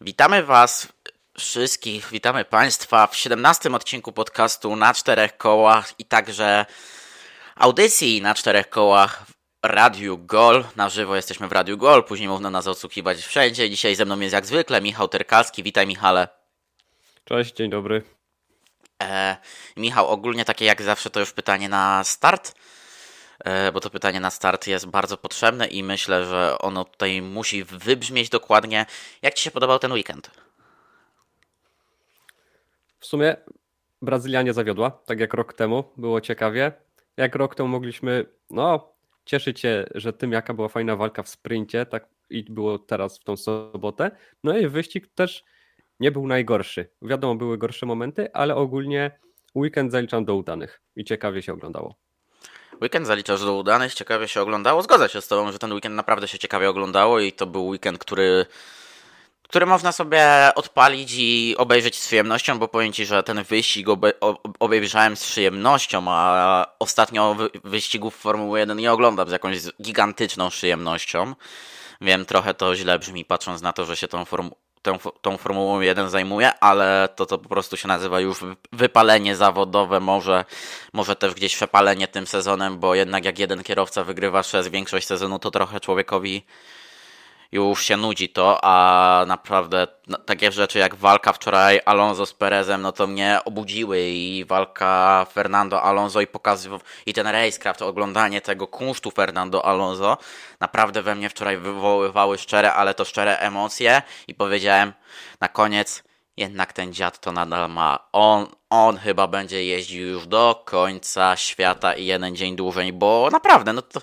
Witamy Was wszystkich, witamy Państwa w 17 odcinku podcastu na czterech kołach i także audycji na czterech kołach w Radiu Gol. Na żywo jesteśmy w Radiu Gol, później można nas odsłuchiwać wszędzie. Dzisiaj ze mną jest jak zwykle Michał Terkalski. Witaj Michale. Cześć, dzień dobry. E, Michał, ogólnie takie jak zawsze to już pytanie na start, bo to pytanie na start jest bardzo potrzebne i myślę, że ono tutaj musi wybrzmieć dokładnie. Jak Ci się podobał ten weekend? W sumie Brazylia nie zawiodła, tak jak rok temu, było ciekawie. Jak rok temu mogliśmy, no, cieszyć się, że tym jaka była fajna walka w sprincie, tak i było teraz w tą sobotę. No i wyścig też nie był najgorszy. Wiadomo, były gorsze momenty, ale ogólnie weekend zaliczam do udanych i ciekawie się oglądało. Weekend zaliczasz do udanych, ciekawie się oglądało. Zgodzę się z Tobą, że ten weekend naprawdę się ciekawie oglądało i to był weekend, który, który można sobie odpalić i obejrzeć z przyjemnością, bo powiem Ci, że ten wyścig obe, obejrzałem z przyjemnością, a ostatnio wyścigów Formuły 1 nie oglądam z jakąś gigantyczną przyjemnością. Wiem, trochę to źle brzmi, patrząc na to, że się tą formułą tą, tą Formułą 1 zajmuje, ale to, to po prostu się nazywa już wypalenie zawodowe, może, może też gdzieś przepalenie tym sezonem, bo jednak jak jeden kierowca wygrywa przez większość sezonu, to trochę człowiekowi już się nudzi to, a naprawdę no, takie rzeczy jak walka wczoraj Alonso z Perezem, no to mnie obudziły i walka Fernando Alonso i pokazywał i ten racecraft, oglądanie tego kunsztu Fernando Alonso naprawdę we mnie wczoraj wywoływały szczere, ale to szczere emocje i powiedziałem na koniec jednak ten dziad to nadal ma. On, on chyba będzie jeździł już do końca świata i jeden dzień dłużej, bo naprawdę, no to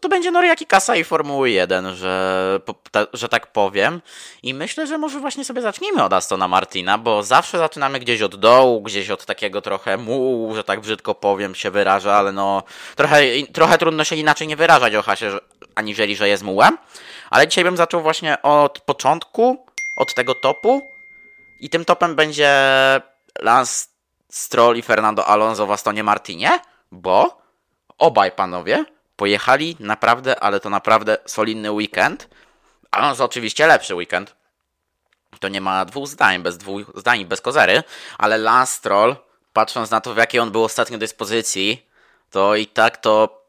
to będzie Noriaki Kasa i Formuły 1, że, że tak powiem. I myślę, że może właśnie sobie zacznijmy od Astona Martina, bo zawsze zaczynamy gdzieś od dołu, gdzieś od takiego trochę mułu, że tak brzydko powiem, się wyraża, ale no trochę, trochę trudno się inaczej nie wyrażać o Hasie, aniżeli, że jest mułem. Ale dzisiaj bym zaczął właśnie od początku, od tego topu. I tym topem będzie Lance Stroll i Fernando Alonso w Astonie Martinie, bo obaj panowie pojechali naprawdę, ale to naprawdę solidny weekend. Alonso oczywiście lepszy weekend. To nie ma dwóch zdań, bez dwóch zdań, bez kozery, ale Lance Stroll, patrząc na to, w jakiej on był ostatnio dyspozycji, to i tak to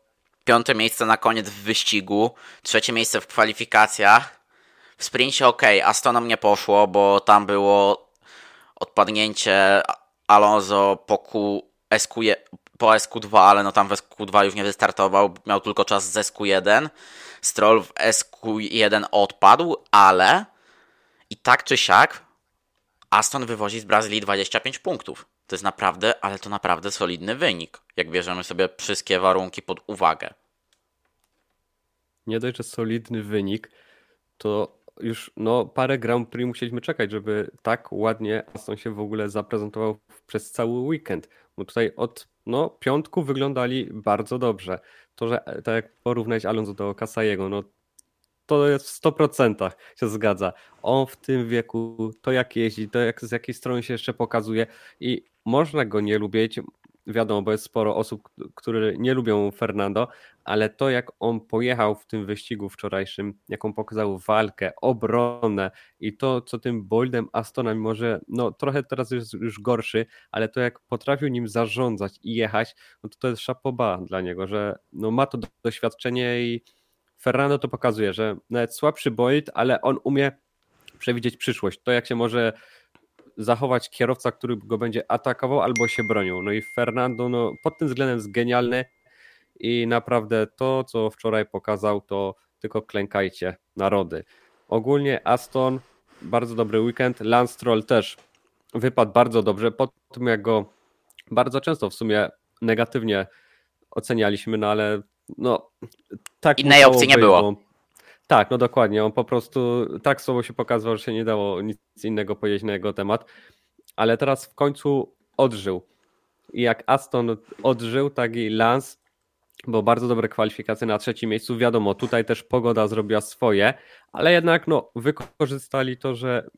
piąte miejsce na koniec w wyścigu, trzecie miejsce w kwalifikacjach. W sprincie ok, Astonom nie poszło, bo tam było odpadnięcie Alonso po SQ, po SQ2, ale no tam w SQ2 już nie wystartował, miał tylko czas z SQ1. Stroll w SQ1 odpadł, ale i tak czy siak Aston wywozi z Brazylii 25 punktów. To jest naprawdę, ale to naprawdę solidny wynik, jak bierzemy sobie wszystkie warunki pod uwagę. Nie dość, że solidny wynik, to już no, parę Grand Prix musieliśmy czekać, żeby tak ładnie Aston się w ogóle zaprezentował przez cały weekend. Bo tutaj od no, piątku wyglądali bardzo dobrze. To, że tak jak porównać Alonso do Kasajego, no to jest w 100% się zgadza. On w tym wieku, to jak jeździ, to jak, z jakiej strony się jeszcze pokazuje i można go nie lubić, wiadomo, bo jest sporo osób, które nie lubią Fernando, ale to jak on pojechał w tym wyścigu wczorajszym, jaką pokazał walkę, obronę i to, co tym Boldem Astona, mimo że no, trochę teraz jest już gorszy, ale to jak potrafił nim zarządzać i jechać, no to to jest szapoba dla niego, że no, ma to doświadczenie i Fernando to pokazuje, że nawet słabszy Boyd, ale on umie przewidzieć przyszłość. To jak się może zachować kierowca, który go będzie atakował albo się bronił. No i Fernando no, pod tym względem jest genialny i naprawdę to, co wczoraj pokazał, to tylko klękajcie, narody. Ogólnie Aston, bardzo dobry weekend. Lance Stroll też wypadł bardzo dobrze, po tym jak go bardzo często w sumie negatywnie ocenialiśmy, no ale no tak innej opcji nie było. Tak, no dokładnie. On po prostu tak słowo się pokazał, że się nie dało nic innego powiedzieć na jego temat. Ale teraz w końcu odżył. I jak Aston odżył, tak i Lance, bo bardzo dobre kwalifikacje na trzecim miejscu. Wiadomo, tutaj też pogoda zrobiła swoje, ale jednak no, wykorzystali to, że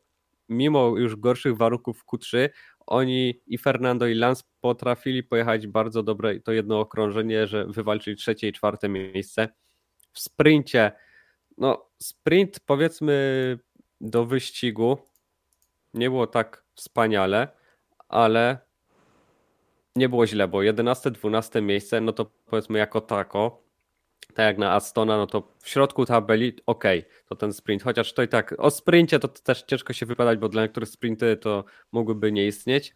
mimo już gorszych warunków Q3, oni i Fernando i Lance potrafili pojechać bardzo dobre to jedno okrążenie, że wywalczyli trzecie i czwarte miejsce. W sprincie no sprint powiedzmy do wyścigu. Nie było tak wspaniale, ale nie było źle, bo 11-12 miejsce, no to powiedzmy jako tako, tak jak na Astona, no to w środku tabeli ok, to ten sprint, chociaż to i tak o sprincie to też ciężko się wypadać, bo dla niektórych sprinty to mogłyby nie istnieć,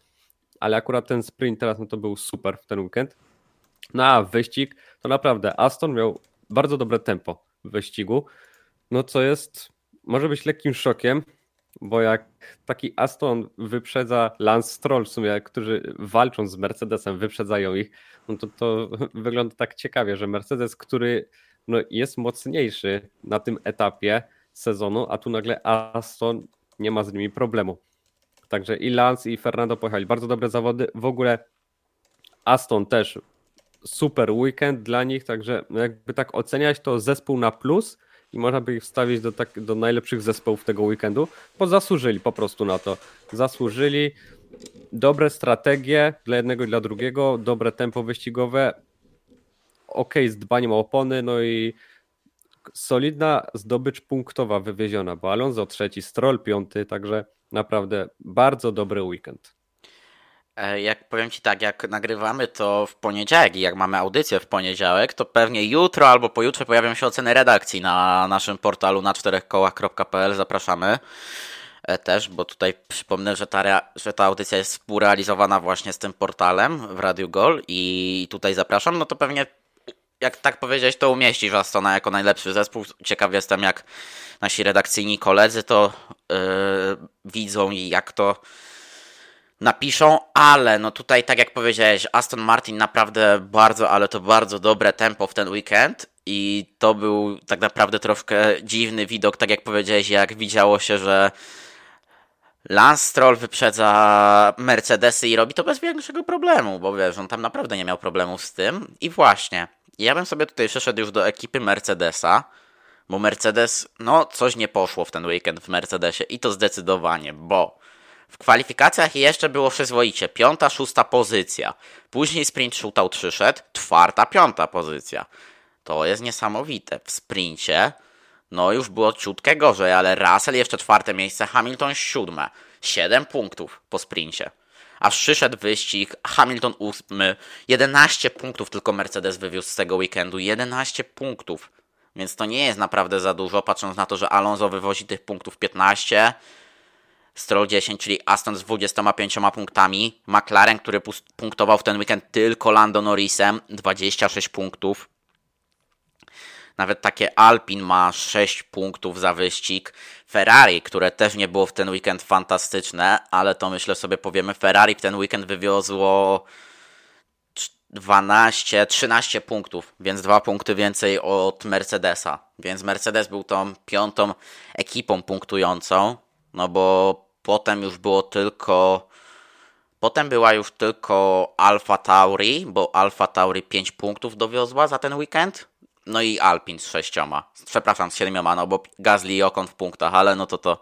ale akurat ten sprint teraz no to był super w ten weekend. Na wyścig to naprawdę Aston miał bardzo dobre tempo w wyścigu, no co jest, może być lekkim szokiem, bo jak taki Aston wyprzedza Lance Stroll w sumie, którzy walczą z Mercedesem, wyprzedzają ich, no to to wygląda tak ciekawie, że Mercedes, który no jest mocniejszy na tym etapie sezonu, a tu nagle Aston nie ma z nimi problemu. Także i Lance i Fernando pojechali bardzo dobre zawody. W ogóle Aston też super weekend dla nich, także jakby tak oceniać to zespół na plus, i można by ich wstawić do, tak, do najlepszych zespołów tego weekendu, bo zasłużyli po prostu na to. Zasłużyli dobre strategie dla jednego i dla drugiego, dobre tempo wyścigowe, ok z dbaniem o opony, no i solidna zdobycz punktowa wywieziona, bo Alonso trzeci, Stroll piąty, także naprawdę bardzo dobry weekend. E, jak powiem Ci tak, jak nagrywamy to w poniedziałek i jak mamy audycję w poniedziałek, to pewnie jutro albo pojutrze pojawią się oceny redakcji na naszym portalu na czterechkołach.pl. Zapraszamy e, też, bo tutaj przypomnę, że ta, że ta audycja jest współrealizowana właśnie z tym portalem w Radio Gol i tutaj zapraszam, no to pewnie jak tak powiedziałeś, to umieścisz Astona jako najlepszy zespół. Ciekaw jestem, jak nasi redakcyjni koledzy to yy, widzą i jak to napiszą, ale no tutaj tak jak powiedziałeś, Aston Martin naprawdę bardzo, ale to bardzo dobre tempo w ten weekend i to był tak naprawdę troszkę dziwny widok, tak jak powiedziałeś, jak widziało się, że Lance Stroll wyprzedza Mercedesy i robi to bez większego problemu, bo wiesz, on tam naprawdę nie miał problemów z tym. I właśnie, ja bym sobie tutaj przeszedł już do ekipy Mercedesa, bo Mercedes, no coś nie poszło w ten weekend w Mercedesie i to zdecydowanie, bo w kwalifikacjach jeszcze było przyzwoicie. Piąta, szósta pozycja. Później sprint shootout przyszedł. Czwarta, piąta pozycja. To jest niesamowite. W sprincie no już było ciutkę gorzej, ale Russell jeszcze czwarte miejsce, Hamilton siódme. Siedem punktów po sprincie. Aż przyszedł wyścig, Hamilton ósmy. 11 punktów tylko Mercedes wywiózł z tego weekendu. 11 punktów. Więc to nie jest naprawdę za dużo, patrząc na to, że Alonso wywozi tych punktów 15, Stroll 10, czyli Aston z 25 punktami. McLaren, który punktował w ten weekend tylko Lando Norrisem, 26 punktów. Nawet takie Alpin ma 6 punktów za wyścig. Ferrari, które też nie było w ten weekend fantastyczne, ale to myślę sobie powiemy. Ferrari w ten weekend wywiozło 12, 13 punktów, więc dwa punkty więcej od Mercedesa. Więc Mercedes był tą piątą ekipą punktującą, no bo Potem już było tylko. Potem była już tylko Alfa Tauri, bo Alfa Tauri 5 punktów dowiozła za ten weekend. No i Alpin z sześcioma. Przepraszam, z siedmioma, no bo Gasly i Ocon w punktach, ale no to to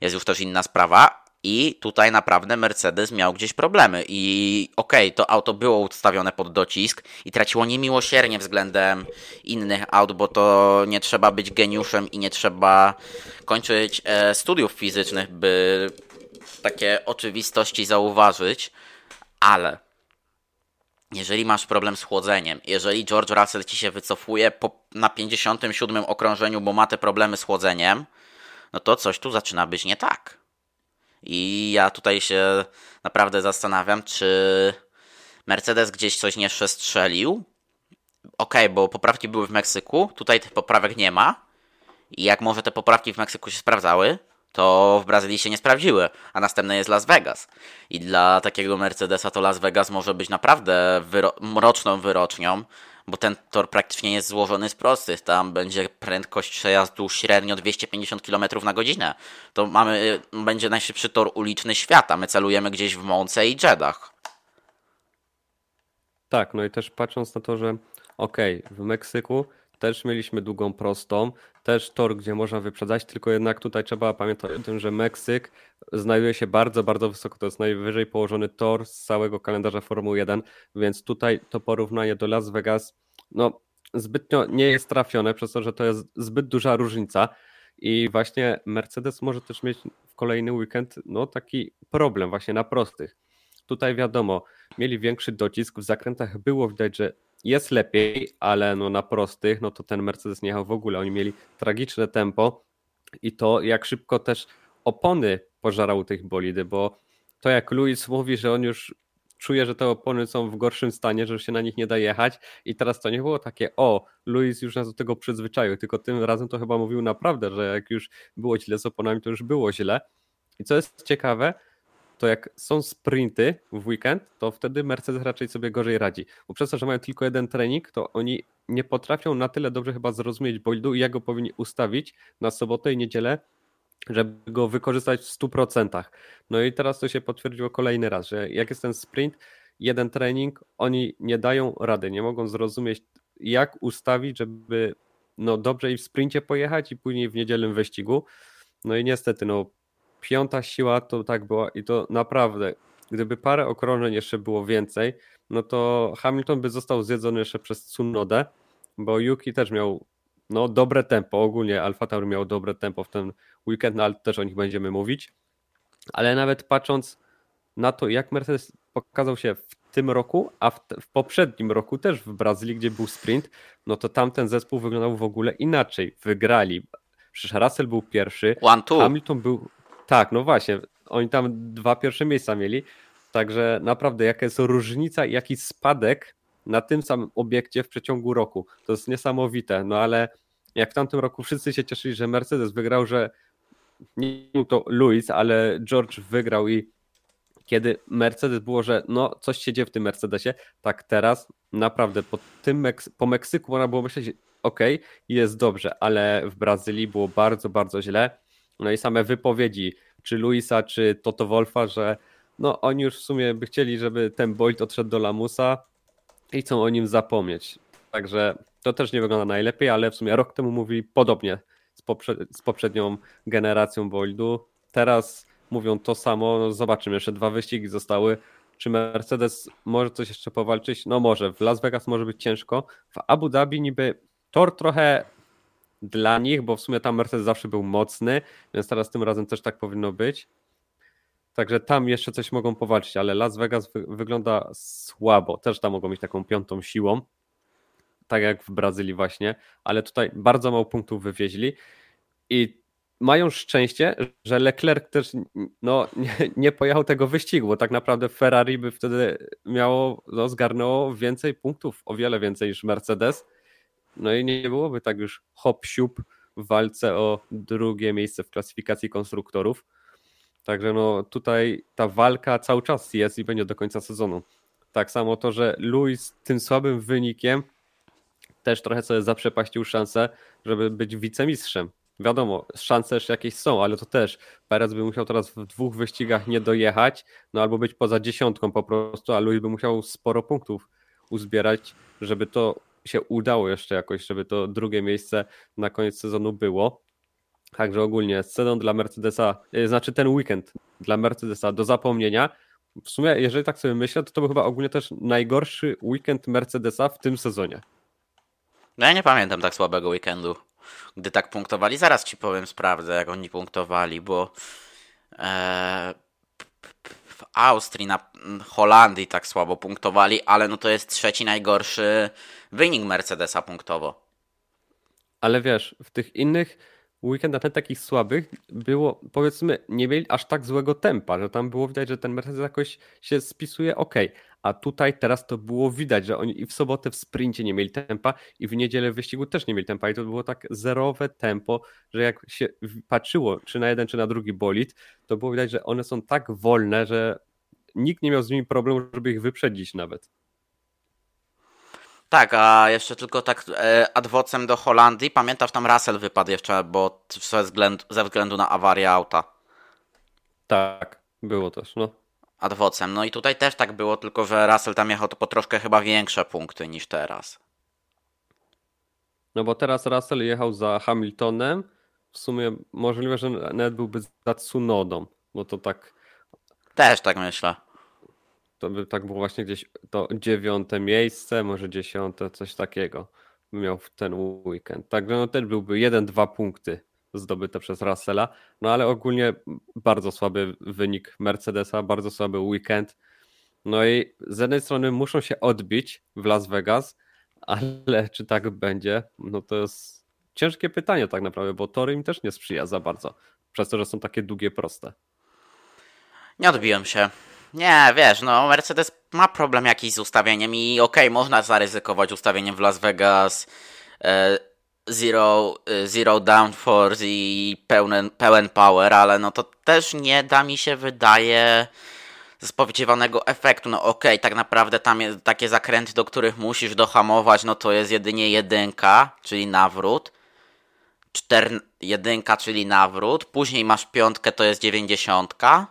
jest już też inna sprawa. I tutaj naprawdę Mercedes miał gdzieś problemy. I okej, okay, to auto było ustawione pod docisk i traciło niemiłosiernie względem innych aut, bo to nie trzeba być geniuszem i nie trzeba kończyć e, studiów fizycznych, by takie oczywistości zauważyć. Ale jeżeli masz problem z chłodzeniem, jeżeli George Russell ci się wycofuje po, na 57 okrążeniu, bo ma te problemy z chłodzeniem, no to coś tu zaczyna być nie tak. I ja tutaj się naprawdę zastanawiam, czy Mercedes gdzieś coś nie przestrzelił. Okej, okay, bo poprawki były w Meksyku, tutaj tych poprawek nie ma. I jak może te poprawki w Meksyku się sprawdzały, to w Brazylii się nie sprawdziły, a następne jest Las Vegas. I dla takiego Mercedesa to Las Vegas może być naprawdę wyro mroczną wyrocznią, bo ten tor praktycznie jest złożony z prostych. Tam będzie prędkość przejazdu średnio 250 km na godzinę. To mamy, będzie najszybszy tor uliczny świata. My celujemy gdzieś w Monce i Jeddah. Tak, no i też patrząc na to, że okej, okay, w Meksyku też mieliśmy długą prostą, też tor, gdzie można wyprzedzać, tylko jednak tutaj trzeba pamiętać o tym, że Meksyk znajduje się bardzo, bardzo wysoko. To jest najwyżej położony tor z całego kalendarza Formuły 1, więc tutaj to porównanie do Las Vegas no, zbytnio nie jest trafione, przez to, że to jest zbyt duża różnica. I właśnie Mercedes może też mieć w kolejny weekend no, taki problem właśnie na prostych. Tutaj wiadomo, mieli większy docisk, w zakrętach było widać, że jest lepiej, ale no na prostych, no to ten Mercedes nie jechał w ogóle. Oni mieli tragiczne tempo i to jak szybko też opony pożarał tych bolidy, bo to jak Luis mówi, że on już czuje, że te opony są w gorszym stanie, że się na nich nie da jechać i teraz to nie było takie, o, Luis już nas do tego przyzwyczaił, tylko tym razem to chyba mówił naprawdę, że jak już było źle z oponami, to już było źle. I co jest ciekawe, to jak są sprinty w weekend, to wtedy Mercedes raczej sobie gorzej radzi. Bo przez to, że mają tylko jeden trening, to oni nie potrafią na tyle dobrze chyba zrozumieć boildu i jak go powinni ustawić na sobotę i niedzielę, żeby go wykorzystać w 100%. No i teraz to się potwierdziło kolejny raz, że jak jest ten sprint, jeden trening, oni nie dają rady, nie mogą zrozumieć jak ustawić, żeby no dobrze i w sprincie pojechać i później w niedzielnym wyścigu. No i niestety, no piąta siła to tak była i to naprawdę, gdyby parę okrążeń jeszcze było więcej, no to Hamilton by został zjedzony jeszcze przez Tsunodę, bo Yuki też miał no, dobre tempo, ogólnie Alfa Tauri miał dobre tempo w ten weekend, no ale też o nich będziemy mówić, ale nawet patrząc na to, jak Mercedes pokazał się w tym roku, a w, w, poprzednim roku też w Brazylii, gdzie był sprint, no to tamten zespół wyglądał w ogóle inaczej. Wygrali. Przecież Russell był pierwszy, One, two. Hamilton był tak, no właśnie. Oni tam dwa pierwsze miejsca mieli. Także naprawdę, jaka jest różnica i jaki spadek na tym samym obiekcie w przeciągu roku. To jest niesamowite. No ale jak w tamtym roku wszyscy się cieszyli, że Mercedes wygrał, że nie był to Lewis, ale George wygrał i kiedy Mercedes było, że no coś się dzieje w tym Mercedesie, tak teraz naprawdę po tym po Meksyku można było myśleć, ok, jest dobrze, ale w Brazylii było bardzo, bardzo źle. No i same wypowiedzi, czy Luisa, czy Toto Wolfa, że no oni już w sumie by chcieli, żeby ten Bolt odszedł do Lamusa i chcą o nim zapomnieć. Także to też nie wygląda najlepiej, ale w sumie rok temu mówili podobnie z, poprze- z poprzednią generacją Boldu. Teraz mówią to samo. No zobaczymy, jeszcze dwa wyścigi zostały. Czy Mercedes może coś jeszcze powalczyć? No może. W Las Vegas może być ciężko. W Abu Dhabi niby tor trochę dla nich, bo w sumie tam Mercedes zawsze był mocny, więc teraz tym razem też tak powinno być. Także tam jeszcze coś mogą powalczyć, ale Las Vegas wy wygląda słabo. Też tam mogą mieć taką piątą siłą, tak jak w Brazylii właśnie, ale tutaj bardzo mało punktów wywieźli i mają szczęście, że Leclerc też no, nie, nie pojechał tego wyścigu, bo tak naprawdę Ferrari by wtedy miało, no, zgarnęło więcej punktów, o wiele więcej niż Mercedes no i nie byłoby tak już hop siup w walce o drugie miejsce w klasyfikacji konstruktorów. Także no tutaj ta walka cały czas jest i będzie do końca sezonu. Tak samo to, że Luis tym słabym wynikiem też trochę sobie zaprzepaścił szansę, żeby być wicemistrzem. Wiadomo, szanse jeszcze jakieś są, ale to też Perez by musiał teraz w dwóch wyścigach nie dojechać, no albo być poza dziesiątką po prostu, a Luis by musiał sporo punktów uzbierać, żeby to się udało jeszcze jakoś, żeby to drugie miejsce na koniec sezonu było. Także ogólnie sezon dla Mercedesa, e, znaczy ten weekend dla Mercedesa do zapomnienia. W sumie, jeżeli tak sobie myślę, to to był chyba ogólnie też najgorszy weekend Mercedesa w tym sezonie. No ja nie pamiętam tak słabego weekendu, gdy tak punktowali. Zaraz ci powiem, sprawdzę, jak oni punktowali, bo e, w Austrii, na Holandii tak słabo punktowali, ale no to jest trzeci najgorszy wynik Mercedesa punktowo. Ale wiesz, w tych innych weekendach takich słabych było, powiedzmy, nie mieli aż tak złego tempa, że tam było widać, że ten Mercedes jakoś się spisuje ok. A tutaj teraz to było widać, że oni i w sobotę w sprincie nie mieli tempa i w niedzielę w wyścigu też nie mieli tempa i to było tak zerowe tempo, że jak się patrzyło czy na jeden, czy na drugi bolid, to było widać, że one są tak wolne, że nikt nie miał z nimi problemu, żeby ich wyprzedzić nawet. Tak, a jeszcze tylko tak e, adwocem do Holandii. Pamiętasz, tam Russell wypadł jeszcze, bo ze względu, ze względu na awarię auta. Tak, było też, no. Adwocem. No i tutaj też tak było, tylko że Russell tam jechał to po troszkę chyba większe punkty niż teraz. No bo teraz Russell jechał za Hamiltonem. W sumie możliwe, że nawet byłby za Tsunodą, bo to tak... Też tak myślę to by tak było właśnie gdzieś to dziewiąte miejsce, może dziesiąte, coś takiego miał w ten weekend. Także no też byłby jeden, dwa punkty zdobyte przez Russella, no ale ogólnie bardzo słaby wynik Mercedesa, bardzo słaby weekend. No i z jednej strony muszą się odbić w Las Vegas, ale czy tak będzie? No to jest ciężkie pytanie tak naprawdę, bo tory im też nie sprzyja za bardzo, przez to, że są takie długie, proste. Nie odbiłem się. Nie, wiesz, no Mercedes ma problem jakiś z ustawieniem i okej, okay, można zaryzykować ustawieniem w Las Vegas e, zero, e, zero downforce i pełen, pełen power, ale no to też nie da mi się wydaje spodziewanego efektu. No okej, okay, tak naprawdę tam jest takie zakręty, do których musisz dohamować, no to jest jedynie jedynka, czyli nawrót. Cztern... Jedynka, czyli nawrót. Później masz piątkę, to jest dziewięćdziesiątka.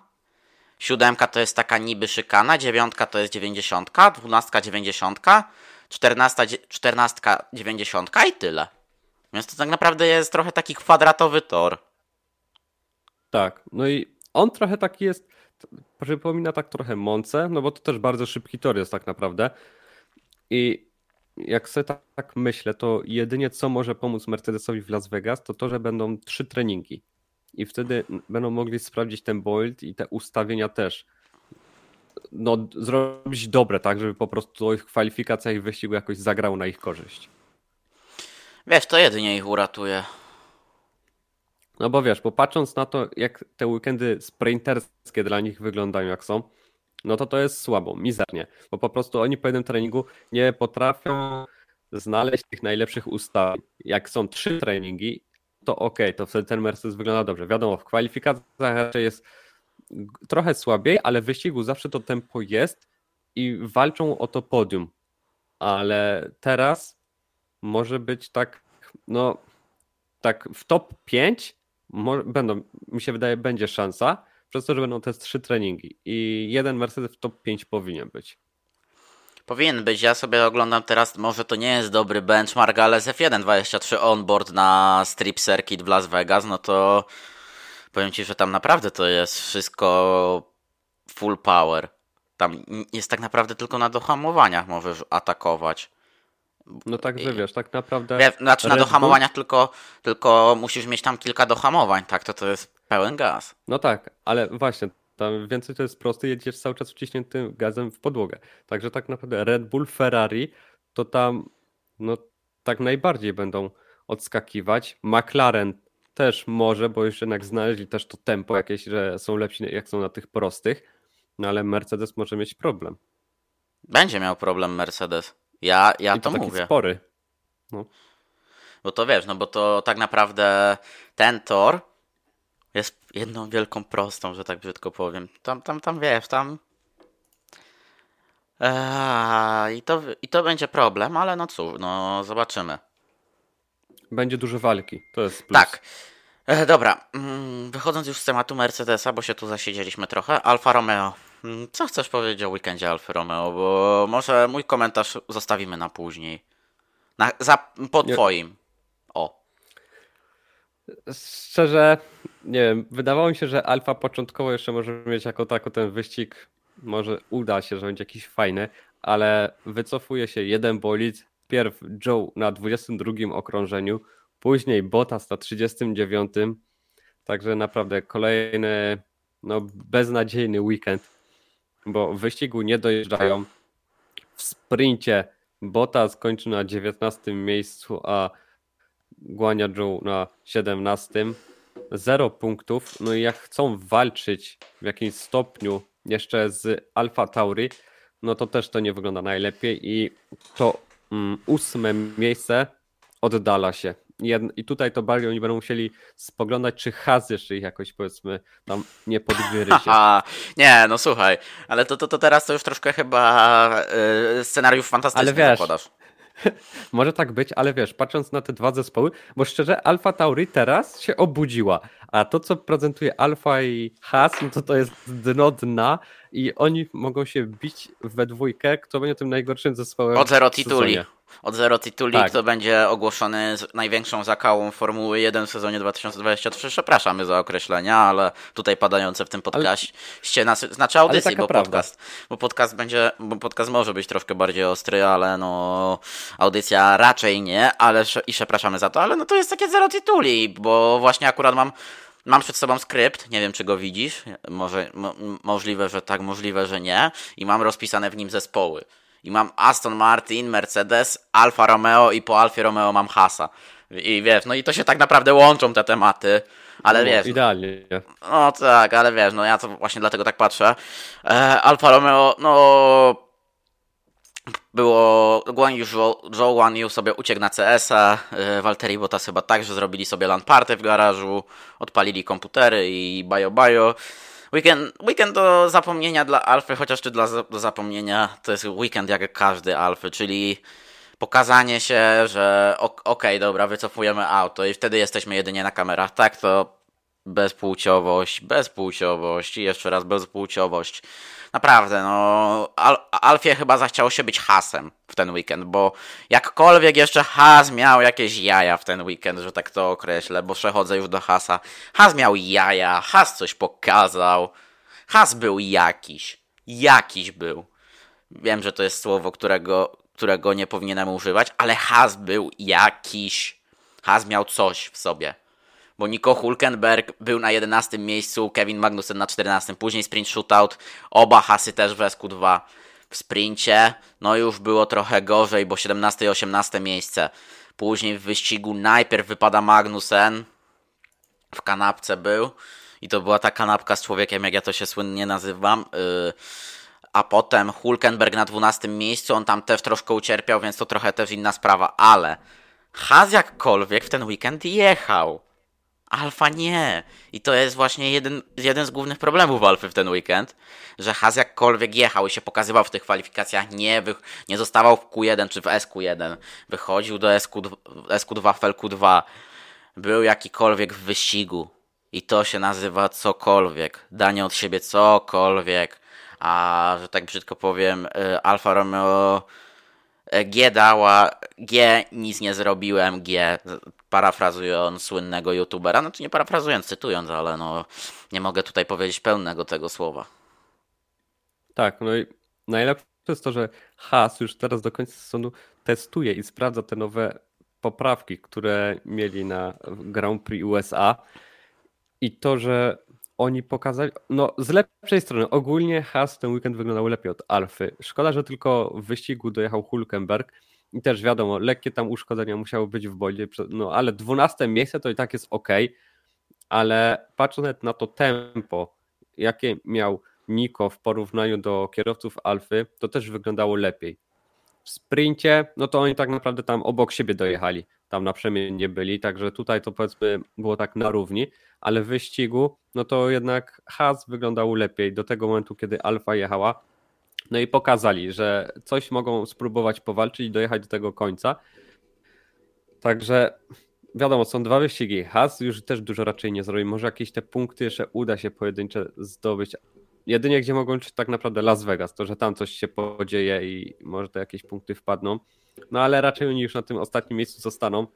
Siódemka to jest taka niby szykana, dziewiątka to jest dziewięćdziesiątka, dwunastka dziewięćdziesiątka, czternastka, czternastka dziewięćdziesiątka i tyle. Więc to tak naprawdę jest trochę taki kwadratowy tor. Tak, no i on trochę taki jest, przypomina tak trochę Monce, no bo to też bardzo szybki tor jest tak naprawdę. I jak sobie tak, tak myślę, to jedynie co może pomóc Mercedesowi w Las Vegas, to to, że będą trzy treningi i wtedy będą mogli sprawdzić ten bolt i te ustawienia też. No, zrobić dobre, tak, żeby po prostu ich kwalifikacjach i wyścigu jakoś zagrał na ich korzyść. Wiesz, to jedynie ich uratuje. No bo wiesz, bo patrząc na to, jak te weekendy sprinterskie dla nich wyglądają, jak są, no to to jest słabo, mizernie, bo po prostu oni po jednym treningu nie potrafią znaleźć tych najlepszych ustawień. Jak są trzy treningi to ok, to wtedy ten Mercedes wygląda dobrze. Wiadomo, w kwalifikacjach raczej jest trochę słabiej, ale w wyścigu zawsze to tempo jest i walczą o to podium. Ale teraz może być tak, no, tak w top 5 będą, mi się wydaje, będzie szansa, przez to, że będą te trzy treningi i jeden Mercedes w top 5 powinien być. Powinien być. Ja sobie oglądam teraz, może to nie jest dobry benchmark, ale z F1 23 onboard na Strip Circuit w Las Vegas, no to powiem Ci, że tam naprawdę to jest wszystko full power. Tam jest tak naprawdę tylko na dohamowaniach możesz atakować. No tak, że wiesz, tak naprawdę... Znaczy na dohamowaniach tylko, tylko musisz mieć tam kilka dohamowań, tak? To to jest pełen gaz. No tak, ale właśnie tam więcej to jest prosty, jedziesz cały czas wciśniętym gazem w podłogę. Także tak naprawdę Red Bull, Ferrari to tam no tak najbardziej będą odskakiwać. McLaren też może, bo już jednak znaleźli też to tempo jakieś, że są lepsi jak są na tych prostych, no ale Mercedes może mieć problem. Będzie miał problem Mercedes. Ja, ja I to, to mówię. spory. No. Bo to wiesz, no bo to tak naprawdę ten tor jest jedną wielką prostą, że tak brzydko powiem. Tam, tam, tam wiesz, tam. Eee, i, to, I to będzie problem, ale no cóż, no zobaczymy. Będzie dużo walki, to jest plus. Tak. E, dobra, mm, wychodząc już z tematu Mercedesa, bo się tu zasiedzieliśmy trochę. Alfa Romeo. Mm, co chcesz powiedzieć o weekendzie Alfa Romeo? Bo może mój komentarz zostawimy na później. Na, za, po twoim. O. Szczerze, nie wiem, wydawało mi się, że Alfa początkowo jeszcze może mieć jako tako ten wyścig, może uda się, że będzie jakiś fajny, ale wycofuje się jeden bolid, pierw Joe na 22 okrążeniu, później Bottas na 39, także naprawdę kolejny no, beznadziejny weekend, bo w wyścigu nie dojeżdżają, w sprincie Bottas kończy na 19 miejscu, a Guania Joe na 17 zero punktów, no i jak chcą walczyć w jakimś stopniu jeszcze z Alfa Tauri, no to też to nie wygląda najlepiej i to mm, ósme miejsce oddala się. I tutaj to bardziej oni będą musieli spoglądać, czy Haz jeszcze ich jakoś powiedzmy tam nie podgryzie. nie, no słuchaj, ale to, to, to teraz to już troszkę chyba yy, scenariusz fantastyczny ale wiesz, zakładasz. Może tak być, ale wiesz, patrząc na te dwa zespoły, bo szczerze, Alfa Tauri teraz się obudziła, A to, co prezentuje Alfa i Has, no to to jest dno dna i oni mogą się bić we dwójkę, kto będzie tym najgorszym zespołem Od zero tituli. Od zero tituli, tak. kto będzie ogłoszony z największą zakałą Formuły 1 w sezonie 2023. Przepraszamy za określenia, ale tutaj padające w tym podcaście ale, znaczy audycji, bo podcast, bo podcast będzie, bo podcast może być troszkę bardziej ostry, ale no audycja raczej nie, ale i przepraszamy za to, ale no to jest takie zero tituli, bo właśnie akurat mam Mam przed sobą skrypt, nie wiem czy go widzisz, może, mo, możliwe, że tak, możliwe, że nie. I mam rozpisane w nim zespoły. I mam Aston Martin, Mercedes, Alfa Romeo i po Alfie Romeo mam Hasa. I wiesz, no i to się tak naprawdę łączą te tematy. Ale no, wiesz. No, idealnie. No tak, ale wiesz, no ja to właśnie dlatego tak patrzę. E, Alfa Romeo, no było Guan Yu, Zhou Guan Yu sobie uciekł na CS-a, e, Walteri Bottas chyba tak, że zrobili sobie LAN party w garażu, odpalili komputery i bajo bajo. Weekend, weekend do zapomnienia dla Alfy, chociaż czy dla, do zapomnienia to jest weekend jak każdy Alfy, czyli pokazanie się, że okej, okay, dobra, wycofujemy auto i wtedy jesteśmy jedynie na kamerach. Tak, to bezpłciowość, bezpłciowość i jeszcze raz bezpłciowość. Naprawdę, no, Al Alfie chyba zachciało się być hasem w ten weekend, bo jakkolwiek jeszcze has miał jakieś jaja w ten weekend, że tak to określę, bo przechodzę już do hasa. Has miał jaja, has coś pokazał. Has był jakiś. Jakiś był. Wiem, że to jest słowo, którego, którego nie powinienem używać, ale has był jakiś. Has miał coś w sobie bo Nico Hulkenberg był na 11 miejscu, Kevin Magnussen na 14, później sprint shootout, oba hasy też w SQ2 w sprincie, no już było trochę gorzej, bo 17 i 18 miejsce. Później w wyścigu najpierw wypada Magnussen, w kanapce był i to była ta kanapka z człowiekiem, jak ja to się słynnie nazywam. Yy, a potem Hulkenberg na 12 miejscu, on tam też troszkę ucierpiał, więc to trochę też inna sprawa, ale Haz jakkolwiek w ten weekend jechał. Alfa nie. I to jest właśnie jeden, jeden z głównych problemów Alfy w ten weekend, że Haz jakkolwiek jechał i się pokazywał w tych kwalifikacjach, nie, wy, nie zostawał w Q1 czy w SQ1, wychodził do SQ, SQ2 w LQ2, był jakikolwiek w wyścigu. I to się nazywa cokolwiek. Danie od siebie cokolwiek. A, że tak brzydko powiem, y, Alfa Romeo G dała, G nic nie zrobiłem, G parafrazując słynnego youtubera, to nie parafrazując, cytując, ale no nie mogę tutaj powiedzieć pełnego tego słowa. Tak, no i najlepsze jest to, że Haas już teraz do końca sezonu testuje i sprawdza te nowe poprawki, które mieli na Grand Prix USA i to, że oni pokazali, no z lepszej strony, ogólnie Haas ten weekend wyglądał lepiej od Alfy. Szkoda, że tylko w wyścigu dojechał Hulkenberg i też wiadomo, lekkie tam uszkodzenia musiały być w bodzie, no ale 12 miejsce to i tak jest ok, ale patrząc na to tempo, jakie miał Niko w porównaniu do kierowców Alfy, to też wyglądało lepiej. W sprincie, no to oni tak naprawdę tam obok siebie dojechali, tam na przemianie byli, także tutaj to powiedzmy było tak na równi, ale w wyścigu, no to jednak Haas wyglądał lepiej do tego momentu, kiedy Alfa jechała. No i pokazali, że coś mogą spróbować powalczyć i dojechać do tego końca. Także wiadomo, są dwa wyścigi. Haas już też dużo raczej nie zrobi. Może jakieś te punkty jeszcze uda się pojedyncze zdobyć. Jedynie gdzie mogą liczyć tak naprawdę Las Vegas, to że tam coś się podzieje i może te jakieś punkty wpadną. No ale raczej oni już na tym ostatnim miejscu zostaną.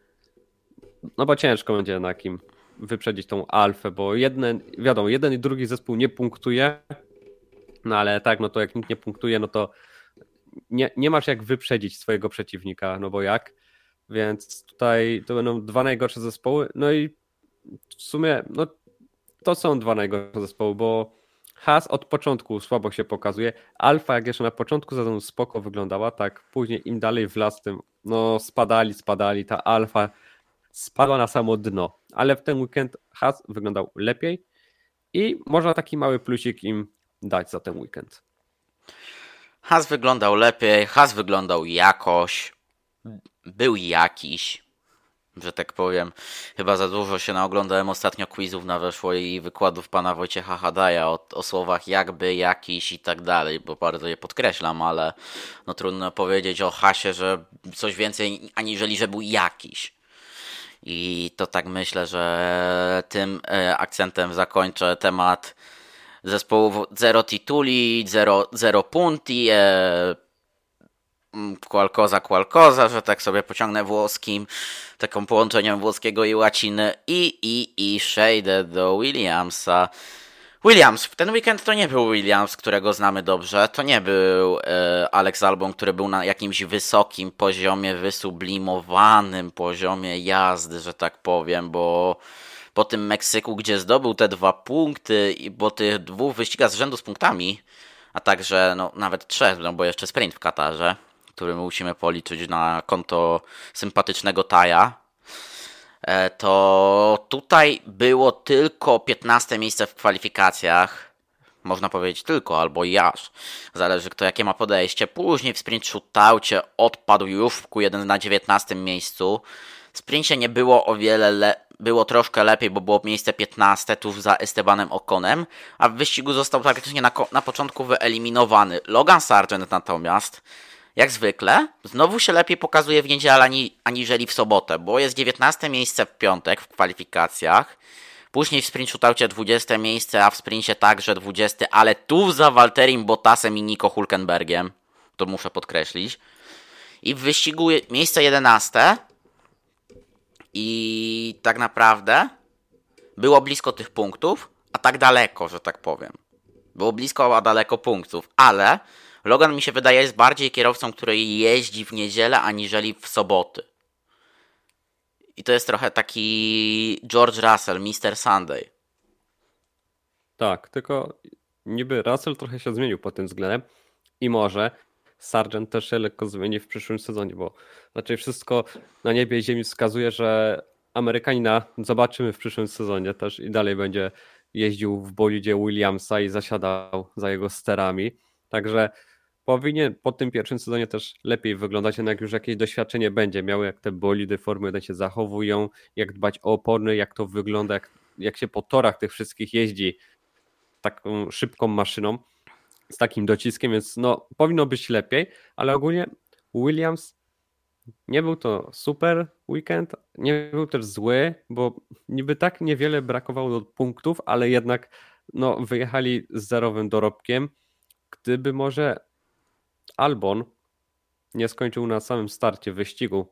No bo ciężko będzie na kim wyprzedzić tą alfę, bo jeden, wiadomo, jeden i drugi zespół nie punktuje, no ale tak, no to jak nikt nie punktuje, no to nie, nie masz jak wyprzedzić swojego przeciwnika, no bo jak? Więc tutaj to będą dwa najgorsze zespoły, no i w sumie, no to są dwa najgorsze zespoły, bo Has od początku słabo się pokazuje. Alfa, jak jeszcze na początku sezonu spoko wyglądała, tak później im dalej w las tym, no spadali, spadali. Ta Alfa spadła na samo dno, ale w ten weekend Has wyglądał lepiej i można taki mały plusik im dać za ten weekend. Has wyglądał lepiej, Has wyglądał jakoś, był jakiś, że tak powiem. Chyba za dużo się naoglądałem ostatnio quizów na weszło i wykładów pana Wojciecha Hadaja o, o słowach jakby, jakiś i tak dalej, bo bardzo je podkreślam, ale no trudno powiedzieć o Hasie, że coś więcej aniżeli, że był jakiś. I to tak myślę, że tym e, akcentem zakończę temat zespołów Zero Tituli, Zero, Zero Punti, e, Qualcosa Qualcosa, że tak sobie pociągnę włoskim, taką połączeniem włoskiego i łaciny i, i, i Shaded do Williamsa. Williams, ten weekend to nie był Williams, którego znamy dobrze, to nie był e, Alex Albon, który był na jakimś wysokim poziomie, wysublimowanym poziomie jazdy, że tak powiem, bo po tym Meksyku, gdzie zdobył te dwa punkty i po tych dwóch wyścigach z rzędu z punktami, a także no, nawet trzech, no bo jeszcze sprint w Katarze, który musimy policzyć na konto sympatycznego Taja, e, to tutaj było tylko 15 miejsce w kwalifikacjach. Można powiedzieć tylko, albo jaż. Zależy kto jakie ma podejście. Później w sprint shootoutie odpadł już w Q1 na 19 miejscu. W sprincie nie było o wiele le było troszkę lepiej, bo było miejsce 15 tuż za Estebanem Okonem, a w wyścigu został praktycznie na, na początku wyeliminowany. Logan Sargent natomiast jak zwykle, znowu się lepiej pokazuje w niedzielę ani, aniżeli w sobotę, bo jest 19 miejsce w piątek w kwalifikacjach. Później w sprint shootoutie 20 miejsce, a w sprincie także 20, ale tu za Walterim Bottasem i Nico Hulkenbergiem. To muszę podkreślić. I w wyścigu miejsce 11. I tak naprawdę było blisko tych punktów, a tak daleko, że tak powiem. Było blisko, a daleko punktów, ale Logan mi się wydaje jest bardziej kierowcą, który jeździ w niedzielę aniżeli w soboty. I to jest trochę taki George Russell, Mr. Sunday. Tak, tylko niby Russell trochę się zmienił pod tym względem i może Sargent też się lekko zmieni w przyszłym sezonie, bo raczej wszystko na niebie i ziemi wskazuje, że Amerykanina zobaczymy w przyszłym sezonie też i dalej będzie jeździł w bolidzie Williamsa i zasiadał za jego sterami. Także powinien po tym pierwszym sezonie też lepiej wyglądać, jak już jakieś doświadczenie będzie miał, jak te bolidy Formy 1 się zachowują, jak dbać o opony, jak to wygląda, jak, jak się po torach tych wszystkich jeździ taką szybką maszyną z takim dociskiem, więc no powinno być lepiej, ale ogólnie Williams nie był to super weekend, nie był też zły, bo niby tak niewiele brakowało do punktów, ale jednak no, wyjechali z zerowym dorobkiem. Gdyby może Albon nie skończył na samym starcie wyścigu,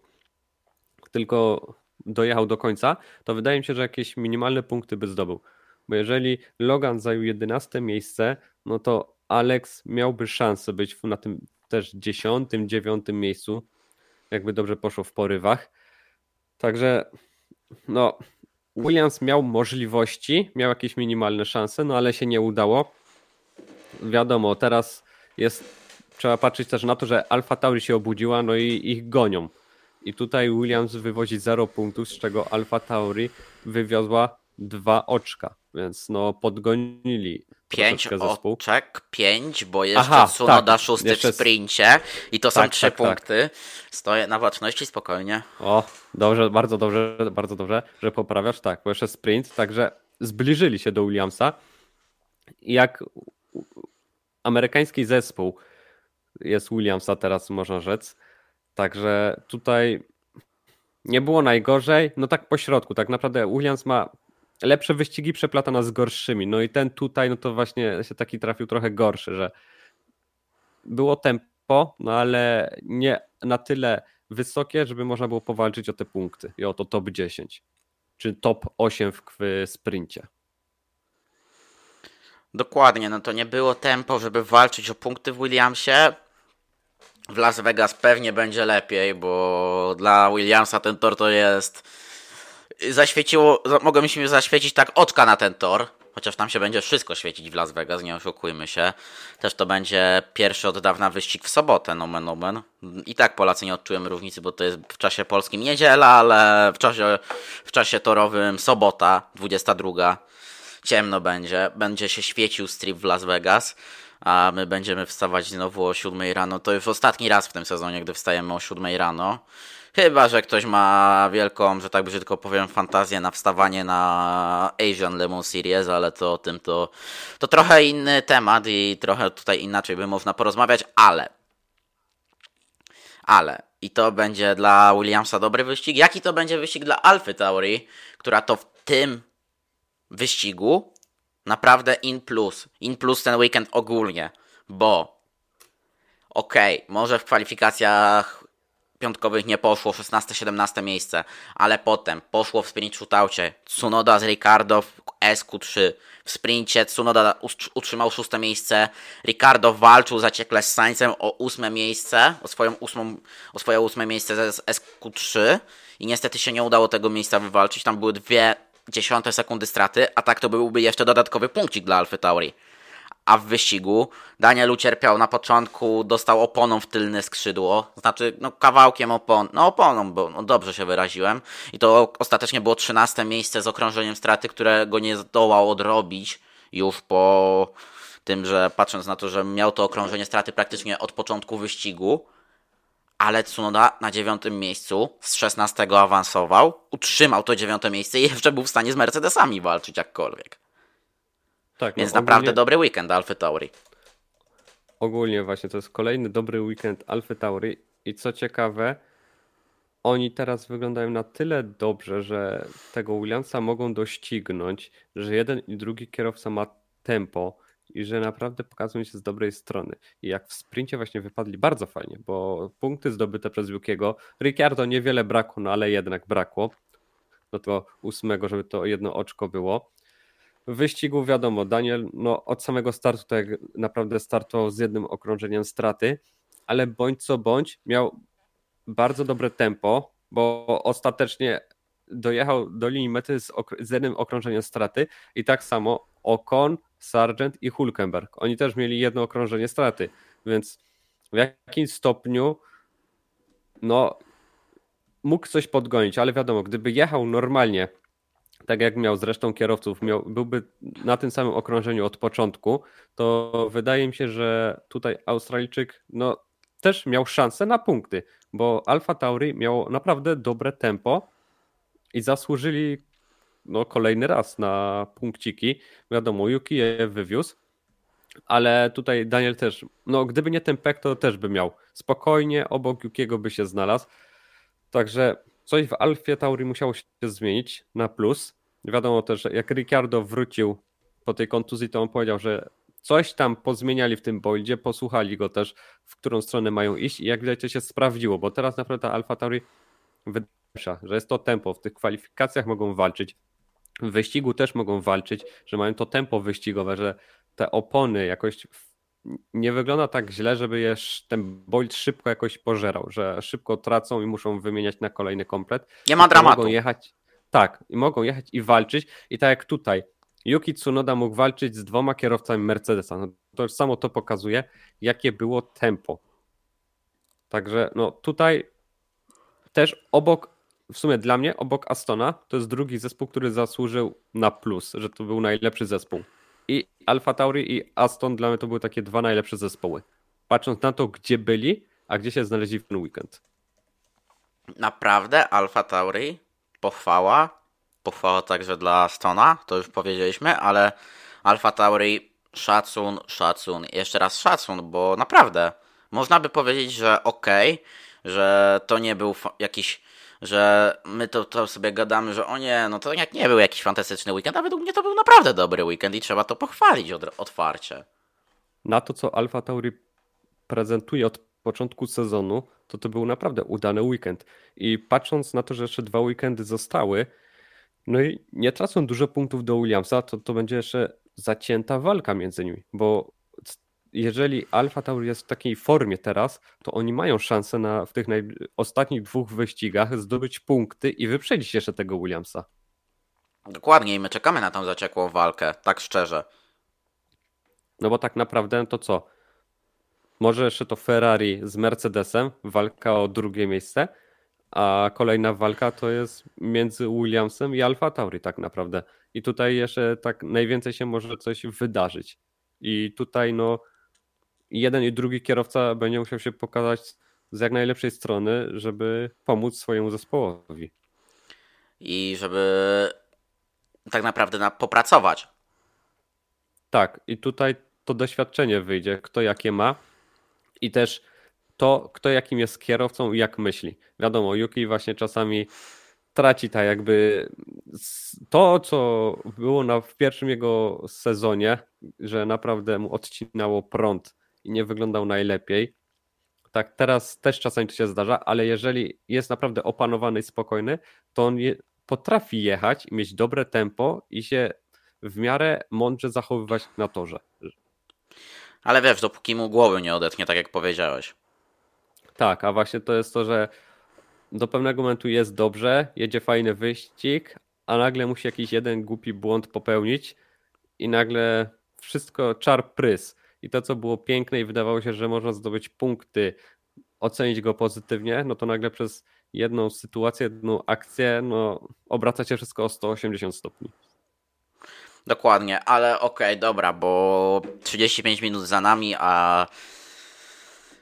tylko dojechał do końca, to wydaje mi się, że jakieś minimalne punkty by zdobył. Bo jeżeli Logan zajął 11 miejsce, no to Alex miałby szansę być na tym też 10, 9 miejscu, jakby dobrze poszło w porywach. Także no, Williams miał możliwości, miał jakieś minimalne szanse, no ale się nie udało. Wiadomo, teraz jest trzeba patrzeć też na to, że Alfa Tauri się obudziła, no i ich gonią. I tutaj Williams wywozi 0 punktów, z czego Alfa Tauri wywiozła dwa oczka, więc no podgonili pięć zespół. oczek, pięć, bo jeszcze Aha, Tsunoda tak, szósty jeszcze... w sprincie i to są tak, trzy tak, tak. punkty. Stoję na baczności spokojnie. O, dobrze, bardzo dobrze, bardzo dobrze, że poprawiasz, tak, bo jeszcze sprint, także zbliżyli się do Williamsa. Jak amerykański zespół jest Williamsa teraz, można rzec. Także tutaj nie było najgorzej. No tak po środku, tak naprawdę Williams ma lepsze wyścigi przeplatane z gorszymi. No i ten tutaj, no to właśnie się taki trafił trochę gorszy, że było tempo, no ale nie na tyle wysokie, żeby można było powalczyć o te punkty i o to top 10 czy top 8 w sprincie. Dokładnie, no to nie było tempo, żeby walczyć o punkty w Williamsie w Las Vegas pewnie będzie lepiej, bo dla Williamsa ten tor to jest. Zaświeciło, mogą zaświecić tak oczka na ten tor, chociaż tam się będzie wszystko świecić w Las Vegas, nie oszukujmy się. Też to będzie pierwszy od dawna wyścig w sobotę, nomen omen. I tak Polacy nie odczują różnicy, bo to jest w czasie polskim niedziela, ale w czasie, w czasie torowym sobota, 22. Ciemno będzie, będzie się świecił strip w Las Vegas a my będziemy wstawać znowu o 7 rano. To już ostatni raz w tym sezonie, gdy wstajemy o 7 rano. Chyba, że ktoś ma wielką, że tak brzydko powiem, fantazję na wstawanie na Asian Lemon Series, ale to o tym to, to trochę inny temat i trochę tutaj inaczej by można porozmawiać, ale ale i to będzie dla Williamsa dobry wyścig, jaki to będzie wyścig dla Alfy Tauri, która to w tym wyścigu naprawdę in plus. In plus ten weekend ogólnie, bo okej, okay, może w kwalifikacjach piątkowych nie poszło, 16-17 miejsce, ale potem poszło w sprint shootoucie Tsunoda z Ricardo w SQ3. W sprincie Tsunoda utrzymał szóste miejsce, Ricardo walczył zaciekle z Sainzem o ósme miejsce, o, swoją ósmą, o swoje ósme miejsce z SQ3 i niestety się nie udało tego miejsca wywalczyć, tam były dwie dziesiąte sekundy straty, a tak to byłby jeszcze dodatkowy punkcik dla Alfa Tauri. A w wyścigu Daniel ucierpiał na początku, dostał oponą w tylne skrzydło, znaczy no kawałkiem opon, no oponą, bo no, dobrze się wyraziłem. I to ostatecznie było 13 miejsce z okrążeniem straty, które go nie zdołał odrobić już po tym, że patrząc na to, że miał to okrążenie straty praktycznie od początku wyścigu, ale Tsunoda na dziewiątym miejscu z 16 awansował, utrzymał to dziewiąte miejsce i jeszcze był w stanie z Mercedesami walczyć jakkolwiek. Tak, Więc no, naprawdę dobry weekend Alfa Tauri. Ogólnie właśnie to jest kolejny dobry weekend Alfa Tauri i co ciekawe, oni teraz wyglądają na tyle dobrze, że tego Williamsa mogą doścignąć, że jeden i drugi kierowca ma tempo i że naprawdę pokazują się z dobrej strony. I jak w sprincie właśnie wypadli bardzo fajnie, bo punkty zdobyte przez Yukiego, Ricciardo niewiele brakło, no ale jednak brakło. No to ósmego, żeby to jedno oczko było. W wyścigu wiadomo, Daniel no, od samego startu tak naprawdę startował z jednym okrążeniem straty, ale bądź co bądź miał bardzo dobre tempo, bo ostatecznie dojechał do linii mety z, z jednym okrążeniem straty i tak samo Ocon, Sargent i Hulkenberg. Oni też mieli jedno okrążenie straty, więc w jakimś stopniu no mógł coś podgonić, ale wiadomo, gdyby jechał normalnie tak jak miał zresztą kierowców, miał, byłby na tym samym okrążeniu od początku, to wydaje mi się, że tutaj Australijczyk no, też miał szansę na punkty, bo Alfa Tauri miało naprawdę dobre tempo i zasłużyli no, kolejny raz na punkciki. Wiadomo, Yuki je wywiózł, ale tutaj Daniel też, no gdyby nie ten pek, to też by miał. Spokojnie obok Yukiego by się znalazł. Także coś w Alfie Tauri musiało się zmienić na plus. Wiadomo też, jak Ricciardo wrócił po tej kontuzji, to on powiedział, że coś tam pozmieniali w tym boildzie, posłuchali go też, w którą stronę mają iść i jak widać to się sprawdziło, bo teraz naprawdę Alfa Tauri wydaje że jest to tempo, w tych kwalifikacjach mogą walczyć, w wyścigu też mogą walczyć, że mają to tempo wyścigowe, że te opony jakoś nie wygląda tak źle, żeby je ten Bolt szybko jakoś pożerał, że szybko tracą i muszą wymieniać na kolejny komplet. Nie ma dramatu. Mogą jechać, tak, i mogą jechać i walczyć. I tak jak tutaj, Yuki Tsunoda mógł walczyć z dwoma kierowcami Mercedesa. No, to samo to pokazuje, jakie było tempo. Także no tutaj też obok, w sumie dla mnie, obok Astona, to jest drugi zespół, który zasłużył na plus, że to był najlepszy zespół. I Alfa Tauri i Aston dla mnie to były takie dwa najlepsze zespoły. Patrząc na to, gdzie byli, a gdzie się znaleźli w ten weekend. Naprawdę Alfa Tauri pochwała. Pochwała także dla Stona, to już powiedzieliśmy, ale Alfa Tauri szacun, szacun, jeszcze raz szacun, bo naprawdę można by powiedzieć, że okej, okay, że to nie był jakiś, że my to, to sobie gadamy, że o nie, no to jak nie był jakiś fantastyczny weekend, a według mnie to był naprawdę dobry weekend i trzeba to pochwalić od, otwarcie. Na to, co Alfa Tauri prezentuje od początku sezonu, to to był naprawdę udany weekend. I patrząc na to, że jeszcze dwa weekendy zostały, no i nie tracą dużo punktów do Williamsa, to to będzie jeszcze zacięta walka między nimi, bo jeżeli Alfa Tauri jest w takiej formie teraz, to oni mają szansę na, w tych naj... ostatnich dwóch wyścigach zdobyć punkty i wyprzedzić jeszcze tego Williamsa. Dokładnie i my czekamy na tą zaciekłą walkę, tak szczerze. No bo tak naprawdę to co? Może jeszcze to Ferrari z Mercedesem, walka o drugie miejsce, a kolejna walka to jest między Williamsem i Alfa Tauri tak naprawdę. I tutaj jeszcze tak najwięcej się może coś wydarzyć. I tutaj no jeden i drugi kierowca będzie musiał się pokazać z jak najlepszej strony, żeby pomóc swojemu zespołowi. I żeby tak naprawdę na, popracować. Tak, i tutaj to doświadczenie wyjdzie, kto jakie ma i też to, kto jakim jest kierowcą i jak myśli. Wiadomo, Yuki właśnie czasami traci tak jakby to, co było na, w pierwszym jego sezonie, że naprawdę mu odcinało prąd i nie wyglądał najlepiej. Tak, teraz też czasami to się zdarza, ale jeżeli jest naprawdę opanowany i spokojny, to on je, potrafi jechać i mieć dobre tempo i się w miarę mądrze zachowywać na torze. Ale wiesz, dopóki mu głowy nie odetchnie, tak jak powiedziałeś. Tak, a właśnie to jest to, że do pewnego momentu jest dobrze, jedzie fajny wyścig, a nagle musi jakiś jeden głupi błąd popełnić i nagle wszystko czar prys. I to, co było piękne i wydawało się, że można zdobyć punkty, ocenić go pozytywnie, no to nagle przez jedną sytuację, jedną akcję, no obraca się wszystko o 180 stopni. Dokładnie, ale okej, okay, dobra, bo 35 minut za nami, a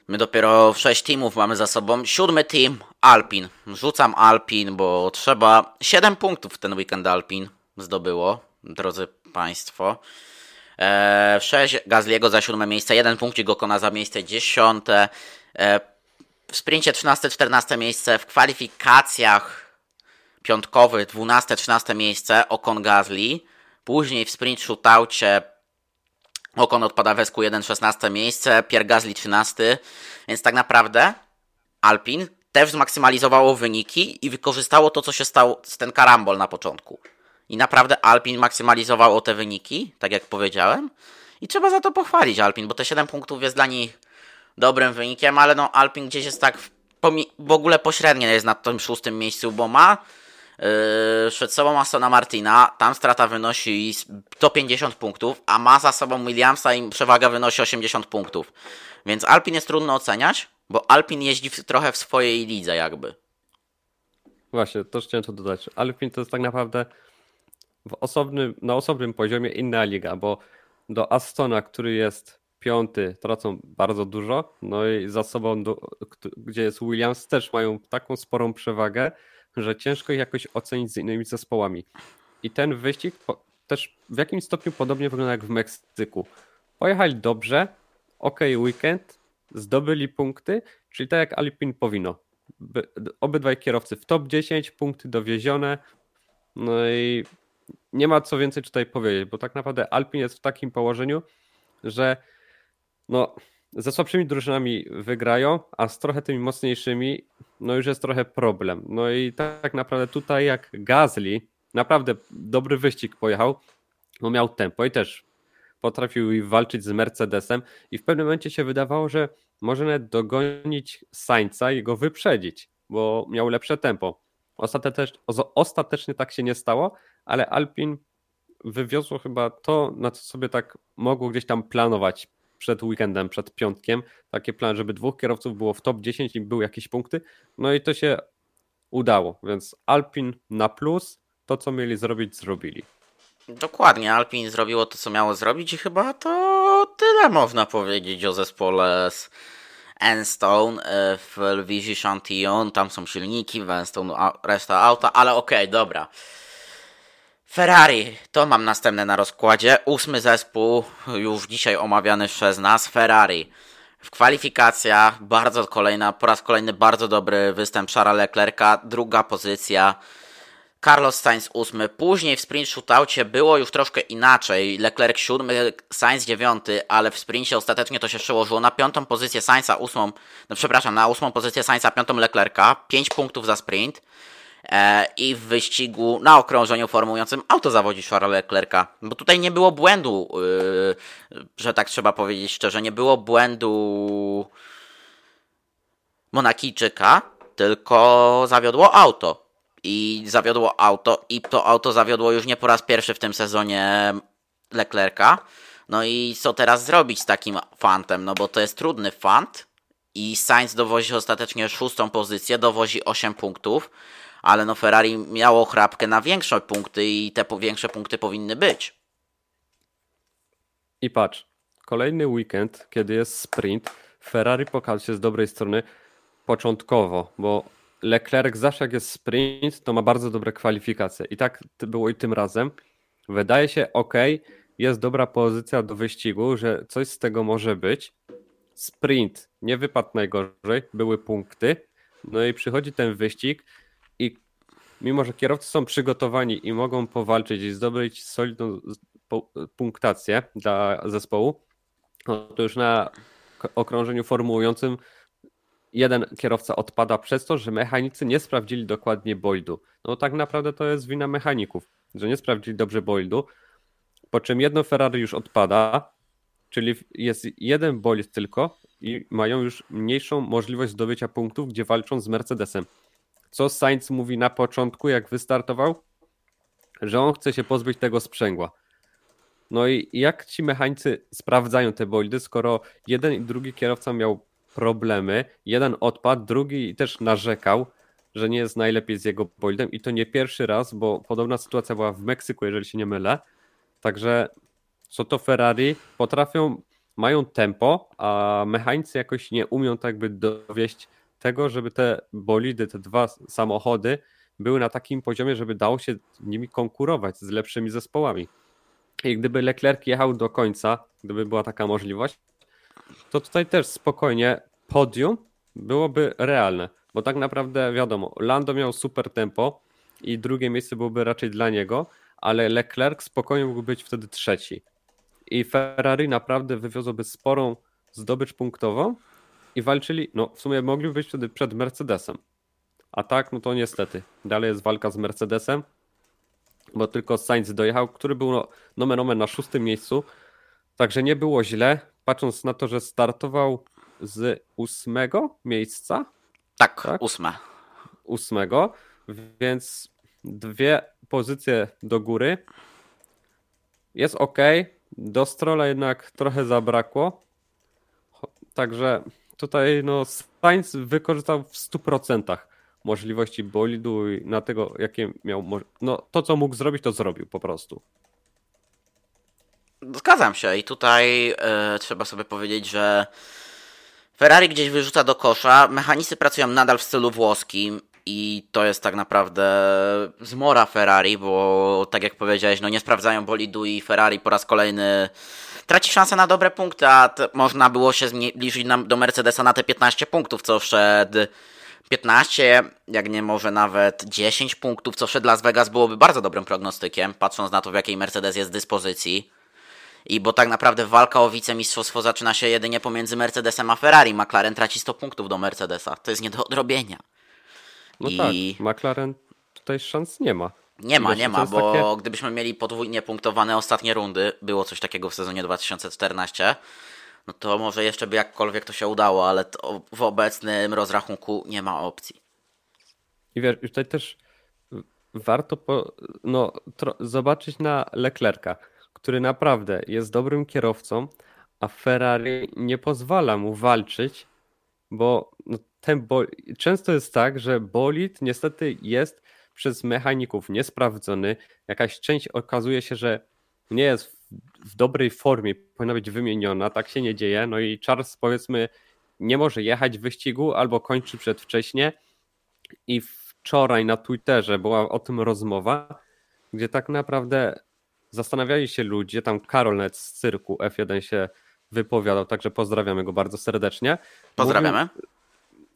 my dopiero 6 teamów mamy za sobą. Siódmy team, Alpin. Rzucam Alpin, bo trzeba 7 punktów ten weekend Alpin zdobyło, drodzy Państwo. Eee, 6 Gazliego za siódme miejsce, jeden punkcik Gokona za miejsce dziesiąte. Eee, w sprincie 13-14 miejsce, w kwalifikacjach piątkowych 12-13 miejsce Okon Gazli. Później w sprint shootoutie Okon odpada w SQ1 16 miejsce, Pierre Gasly 13, więc tak naprawdę Alpin też zmaksymalizowało wyniki i wykorzystało to, co się stało z ten karambol na początku. I naprawdę Alpin maksymalizowało te wyniki, tak jak powiedziałem. I trzeba za to pochwalić Alpin, bo te 7 punktów jest dla nich dobrym wynikiem, ale no Alpin gdzieś jest tak w, w ogóle pośrednio jest na tym szóstym miejscu, bo ma Yy, przed sobą Astona Martina, tam strata wynosi 150 punktów, a ma za sobą Williamsa i przewaga wynosi 80 punktów. Więc Alpin jest trudno oceniać, bo Alpin jeździ trochę w swojej lidze jakby. Właśnie, to chciałem to dodać. Alpin to jest tak naprawdę w osobnym, na osobnym poziomie inna liga, bo do Astona, który jest piąty, tracą bardzo dużo, no i za sobą, do, gdzie jest Williams, też mają taką sporą przewagę, że ciężko ich jakoś ocenić z innymi zespołami. I ten wyścig też w jakimś stopniu podobnie wygląda jak w Meksyku. Pojechali dobrze, ok, weekend, zdobyli punkty, czyli tak jak Alpin powinno. Obydwaj kierowcy w top 10, punkty dowiezione. No i nie ma co więcej tutaj powiedzieć, bo tak naprawdę Alpin jest w takim położeniu, że no, ze słabszymi drużynami wygrają, a z trochę tymi mocniejszymi, no już jest trochę problem. No i tak naprawdę tutaj jak Gazli, naprawdę dobry wyścig pojechał, no miał tempo i też potrafił walczyć z Mercedesem i w pewnym momencie się wydawało, że może nawet dogonić Sańca i go wyprzedzić, bo miał lepsze tempo. Ostatecznie, ostatecznie tak się nie stało, ale Alpin wywiozło chyba to, na co sobie tak mogło gdzieś tam planować przed weekendem, przed piątkiem, taki plan, żeby dwóch kierowców było w top 10 i były jakieś punkty, no i to się udało, więc Alpin na plus, to co mieli zrobić, zrobili. Dokładnie, Alpin zrobiło to, co miało zrobić i chyba to tyle można powiedzieć o zespole z Enstone e, w Lvizie Chantillon, tam są silniki, w Enstone reszta auta, ale okej, okay, dobra. Ferrari, to mam następne na rozkładzie. Ósmy zespół, już dzisiaj omawiany przez nas, Ferrari. W kwalifikacjach bardzo kolejna, po raz kolejny bardzo dobry występ Charlesa Leclerca, druga pozycja. Carlos Sainz ósmy. Później w sprint shootoutie było już troszkę inaczej. Leclerc siódmy, Sainz dziewiąty, ale w sprincie ostatecznie to się przełożyło na piątą pozycję Sainza, ósmą, no przepraszam, na ósmą pozycję Sainza, piątą Leclerca. Pięć punktów za sprint. E, i w wyścigu na okrążeniu formującym auto zawodzi Charlesa Leclerca. Bo tutaj nie było błędu, yy, że tak trzeba powiedzieć szczerze, nie było błędu Monakijczyka, tylko zawiodło auto. I zawiodło auto, i to auto zawiodło już nie po raz pierwszy w tym sezonie Leclerca. No i co teraz zrobić z takim fantem? No bo to jest trudny fant i Sainz dowozi ostatecznie szóstą pozycję, dowozi 8 punktów ale no Ferrari miało chrapkę na większe punkty i te większe punkty powinny być. I patrz, kolejny weekend, kiedy jest sprint, Ferrari pokazał się z dobrej strony początkowo, bo Leclerc zawsze jak jest sprint, to ma bardzo dobre kwalifikacje. I tak było i tym razem. Wydaje się ok, jest dobra pozycja do wyścigu, że coś z tego może być, sprint nie wypadł najgorzej, były punkty. No i przychodzi ten wyścig mimo, że kierowcy są przygotowani i mogą powalczyć i zdobyć solidną punktację dla zespołu, no to już na okrążeniu formułującym jeden kierowca odpada przez to, że mechanicy nie sprawdzili dokładnie boldu. No tak naprawdę to jest wina mechaników, że nie sprawdzili dobrze boldu, po czym jedno Ferrari już odpada, czyli jest jeden bolid tylko i mają już mniejszą możliwość zdobycia punktów, gdzie walczą z Mercedesem. Co Sainz mówi na początku, jak wystartował? Że on chce się pozbyć tego sprzęgła. No i jak ci mechanicy sprawdzają te bolidy, skoro jeden i drugi kierowca miał problemy, jeden odpadł, drugi też narzekał, że nie jest najlepiej z jego bolidem i to nie pierwszy raz, bo podobna sytuacja była w Meksyku, jeżeli się nie mylę. Także co to Ferrari potrafią, mają tempo, a mechanicy jakoś nie umią tak by dowieść tego, żeby te bolidy, te dwa samochody były na takim poziomie, żeby dało się nimi konkurować z lepszymi zespołami. I gdyby Leclerc jechał do końca, gdyby była taka możliwość, to tutaj też spokojnie podium byłoby realne, bo tak naprawdę wiadomo, Lando miał super tempo i drugie miejsce byłoby raczej dla niego, ale Leclerc spokojnie mógł być wtedy trzeci. I Ferrari naprawdę wywiozłoby sporą zdobycz punktową i walczyli, no w sumie mogliby być wtedy przed Mercedesem. A tak, no to niestety. Dalej jest walka z Mercedesem, bo tylko Sainz dojechał, który był no, nomen omen na szóstym miejscu, także nie było źle, patrząc na to, że startował z ósmego miejsca. Tak, tak? ósme. Ósmego, więc dwie pozycje do góry. Jest ok. Do Strola jednak trochę zabrakło. Także tutaj no Sainz wykorzystał w 100% możliwości bolidu i na tego, jakie miał. No to, co mógł zrobić, to zrobił po prostu. Zgadzam się i tutaj e, trzeba sobie powiedzieć, że Ferrari gdzieś wyrzuca do kosza. Mechanicy pracują nadal w stylu włoskim i to jest tak naprawdę zmora Ferrari, bo tak jak powiedziałeś, no nie sprawdzają bolidu i Ferrari po raz kolejny traci szansę na dobre punkty, a można było się zbliżyć do Mercedesa na te 15 punktów, co wszedł 15, jak nie może nawet 10 punktów, co wszedł Las Vegas byłoby bardzo dobrym prognostykiem, patrząc na to, w jakiej Mercedes jest dyspozycji. I bo tak naprawdę walka o wicemistrzostwo zaczyna się jedynie pomiędzy Mercedesem a Ferrari. McLaren traci 100 punktów do Mercedesa. To jest nie do odrobienia. No I... tak, McLaren tutaj szans nie ma. Nie ma, nie ma, bo takie... gdybyśmy mieli podwójnie punktowane ostatnie rundy, było coś takiego w sezonie 2014, no to może jeszcze by jakkolwiek to się udało, ale w obecnym rozrachunku nie ma opcji. I wiesz, tutaj też warto po, no, zobaczyć na Leclerca, który naprawdę jest dobrym kierowcą, a Ferrari nie pozwala mu walczyć, bo no, ten często jest tak, że bolid niestety jest przez mechaników niesprawdzony. Jakaś część okazuje się, że nie jest w, w dobrej formie, powinna być wymieniona. Tak się nie dzieje. No i Charles powiedzmy nie może jechać w wyścigu albo kończy przedwcześnie. I wczoraj na Twitterze była o tym rozmowa, gdzie tak naprawdę zastanawiali się ludzie, tam Karol nawet z cyrku F1 się wypowiadał, także pozdrawiamy go bardzo serdecznie. Pozdrawiamy. Mówił,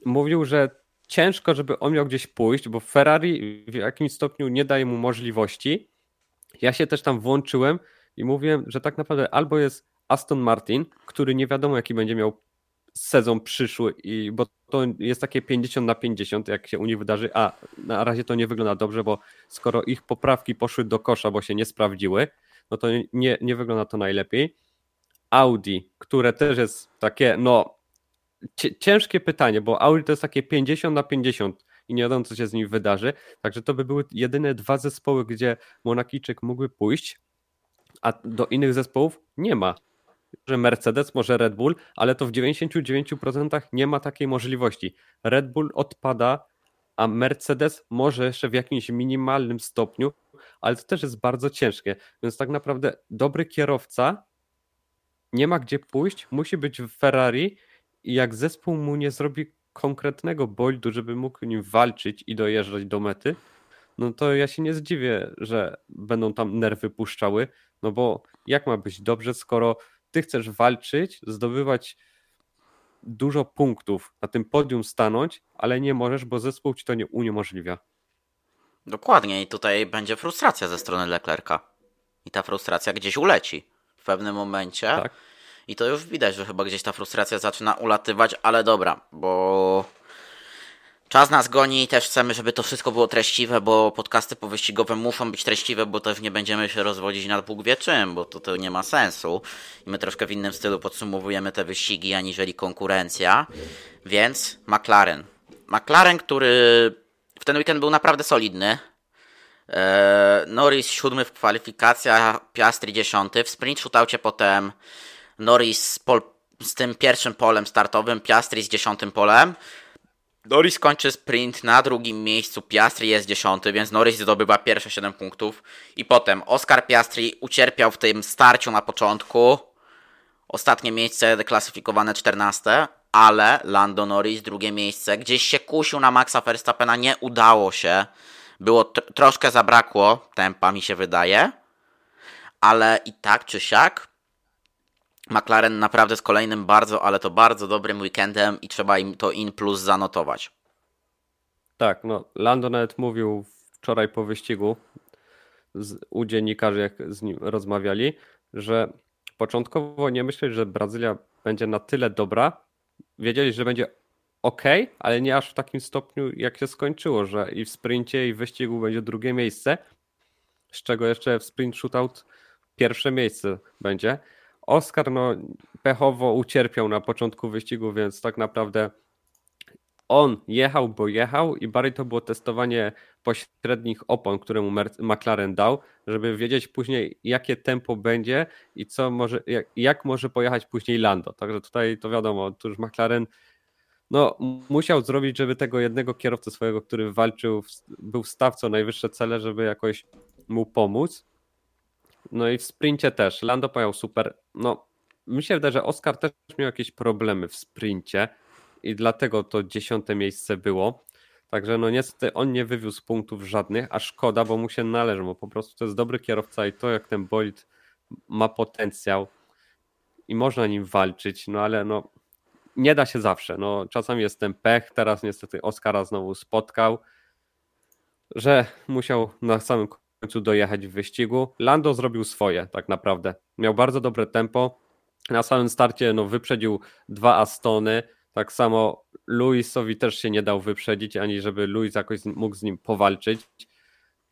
mówił, że ciężko, żeby on miał gdzieś pójść, bo Ferrari w jakimś stopniu nie daje mu możliwości. Ja się też tam włączyłem i mówiłem, że tak naprawdę albo jest Aston Martin, który nie wiadomo jaki będzie miał sezon przyszły, i, bo to jest takie 50 na 50, jak się u nich wydarzy, a na razie to nie wygląda dobrze, bo skoro ich poprawki poszły do kosza, bo się nie sprawdziły, no to nie, nie wygląda to najlepiej. Audi, które też jest takie, no ciężkie pytanie, bo Audi to jest takie 50 na 50 i nie wiadomo, co się z nim wydarzy. Także to by były jedyne dwa zespoły, gdzie Monakijczyk mógłby pójść, a do innych zespołów nie ma. Że Mercedes, może Red Bull, ale to w 99% nie ma takiej możliwości. Red Bull odpada, a Mercedes może jeszcze w jakimś minimalnym stopniu, ale to też jest bardzo ciężkie. Więc tak naprawdę dobry kierowca nie ma gdzie pójść, musi być w Ferrari i jak zespół mu nie zrobi konkretnego boldu, żeby mógł nim walczyć i dojeżdżać do mety, no to ja się nie zdziwię, że będą tam nerwy puszczały, no bo jak ma być dobrze, skoro ty chcesz walczyć, zdobywać dużo punktów na tym podium stanąć, ale nie możesz, bo zespół ci to nie uniemożliwia. Dokładnie i tutaj będzie frustracja ze strony Leclerca. I ta frustracja gdzieś uleci w pewnym momencie. Tak. I to już widać, że chyba gdzieś ta frustracja zaczyna ulatywać, ale dobra, bo czas nas goni i też chcemy, żeby to wszystko było treściwe, bo podcasty powyścigowe muszą być treściwe, bo też nie będziemy się rozwodzić nad Bóg wie czym, bo to, to nie ma sensu. I my troszkę w innym stylu podsumowujemy te wyścigi, aniżeli konkurencja. Więc McLaren. McLaren, który w ten weekend był naprawdę solidny. Eee, Norris siódmy w kwalifikacjach, Piastri dziesiąty. W sprint shootoucie potem Norris z, pol, z tym pierwszym polem startowym, Piastri z dziesiątym polem. Norris kończy sprint na drugim miejscu, Piastri jest dziesiąty, więc Norris zdobywa pierwsze 7 punktów. I potem Oscar Piastri ucierpiał w tym starciu na początku. Ostatnie miejsce deklasyfikowane 14, ale Lando Norris drugie miejsce. Gdzieś się kusił na Maxa Verstappena, nie udało się. Było troszkę zabrakło tempa, mi się wydaje. Ale i tak czy siak McLaren naprawdę z kolejnym bardzo, ale to bardzo dobrym weekendem i trzeba im to in plus zanotować. Tak, no Lando nawet mówił wczoraj po wyścigu z, u dziennikarzy, jak z nim rozmawiali, że początkowo nie myśleli, że Brazylia będzie na tyle dobra. Wiedzieli, że będzie ok, ale nie aż w takim stopniu, jak się skończyło, że i w sprincie, i w wyścigu będzie drugie miejsce, z czego jeszcze w sprint shootout pierwsze miejsce będzie. Oscar no, pechowo ucierpiał na początku wyścigu, więc tak naprawdę on jechał, bo jechał i bardziej to było testowanie pośrednich opon, które mu McLaren dał, żeby wiedzieć później jakie tempo będzie i co może, jak, jak może pojechać później Lando. Także tutaj to wiadomo, tu już McLaren no, musiał zrobić, żeby tego jednego kierowcę swojego, który walczył, był w stawce najwyższe cele, żeby jakoś mu pomóc. No i w sprincie też. Lando pojechał super. No, mi się wydaje, że Oscar też miał jakieś problemy w sprincie i dlatego to dziesiąte miejsce było. Także no niestety on nie wywiózł punktów żadnych, a szkoda, bo mu się należy, bo po prostu to jest dobry kierowca i to jak ten bolid ma potencjał i można nim walczyć, no ale no nie da się zawsze. No czasami jest ten pech, teraz niestety Oscara znowu spotkał, że musiał na samym końcu dojechać w wyścigu. Lando zrobił swoje tak naprawdę. Miał bardzo dobre tempo. Na samym starcie no, wyprzedził dwa Astony. Tak samo Luisowi też się nie dał wyprzedzić, ani żeby Luis jakoś mógł z nim powalczyć.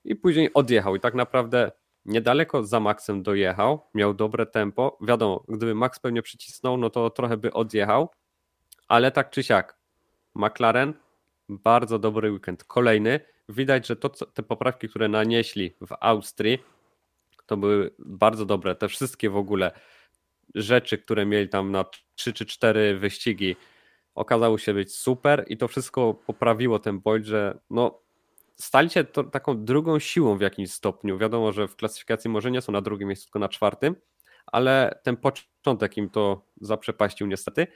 I później odjechał. I tak naprawdę niedaleko za Maxem dojechał. Miał dobre tempo. Wiadomo, gdyby Max pewnie przycisnął, no to trochę by odjechał. Ale tak czy siak, McLaren bardzo dobry weekend. Kolejny widać, że to, te poprawki, które nanieśli w Austrii, to były bardzo dobre. Te wszystkie w ogóle rzeczy, które mieli tam na 3 czy 4 wyścigi, okazały się być super i to wszystko poprawiło ten bolt, że no, stali się to taką drugą siłą w jakimś stopniu. Wiadomo, że w klasyfikacji może nie są na drugim miejscu, tylko na czwartym, ale ten początek im to zaprzepaścił niestety.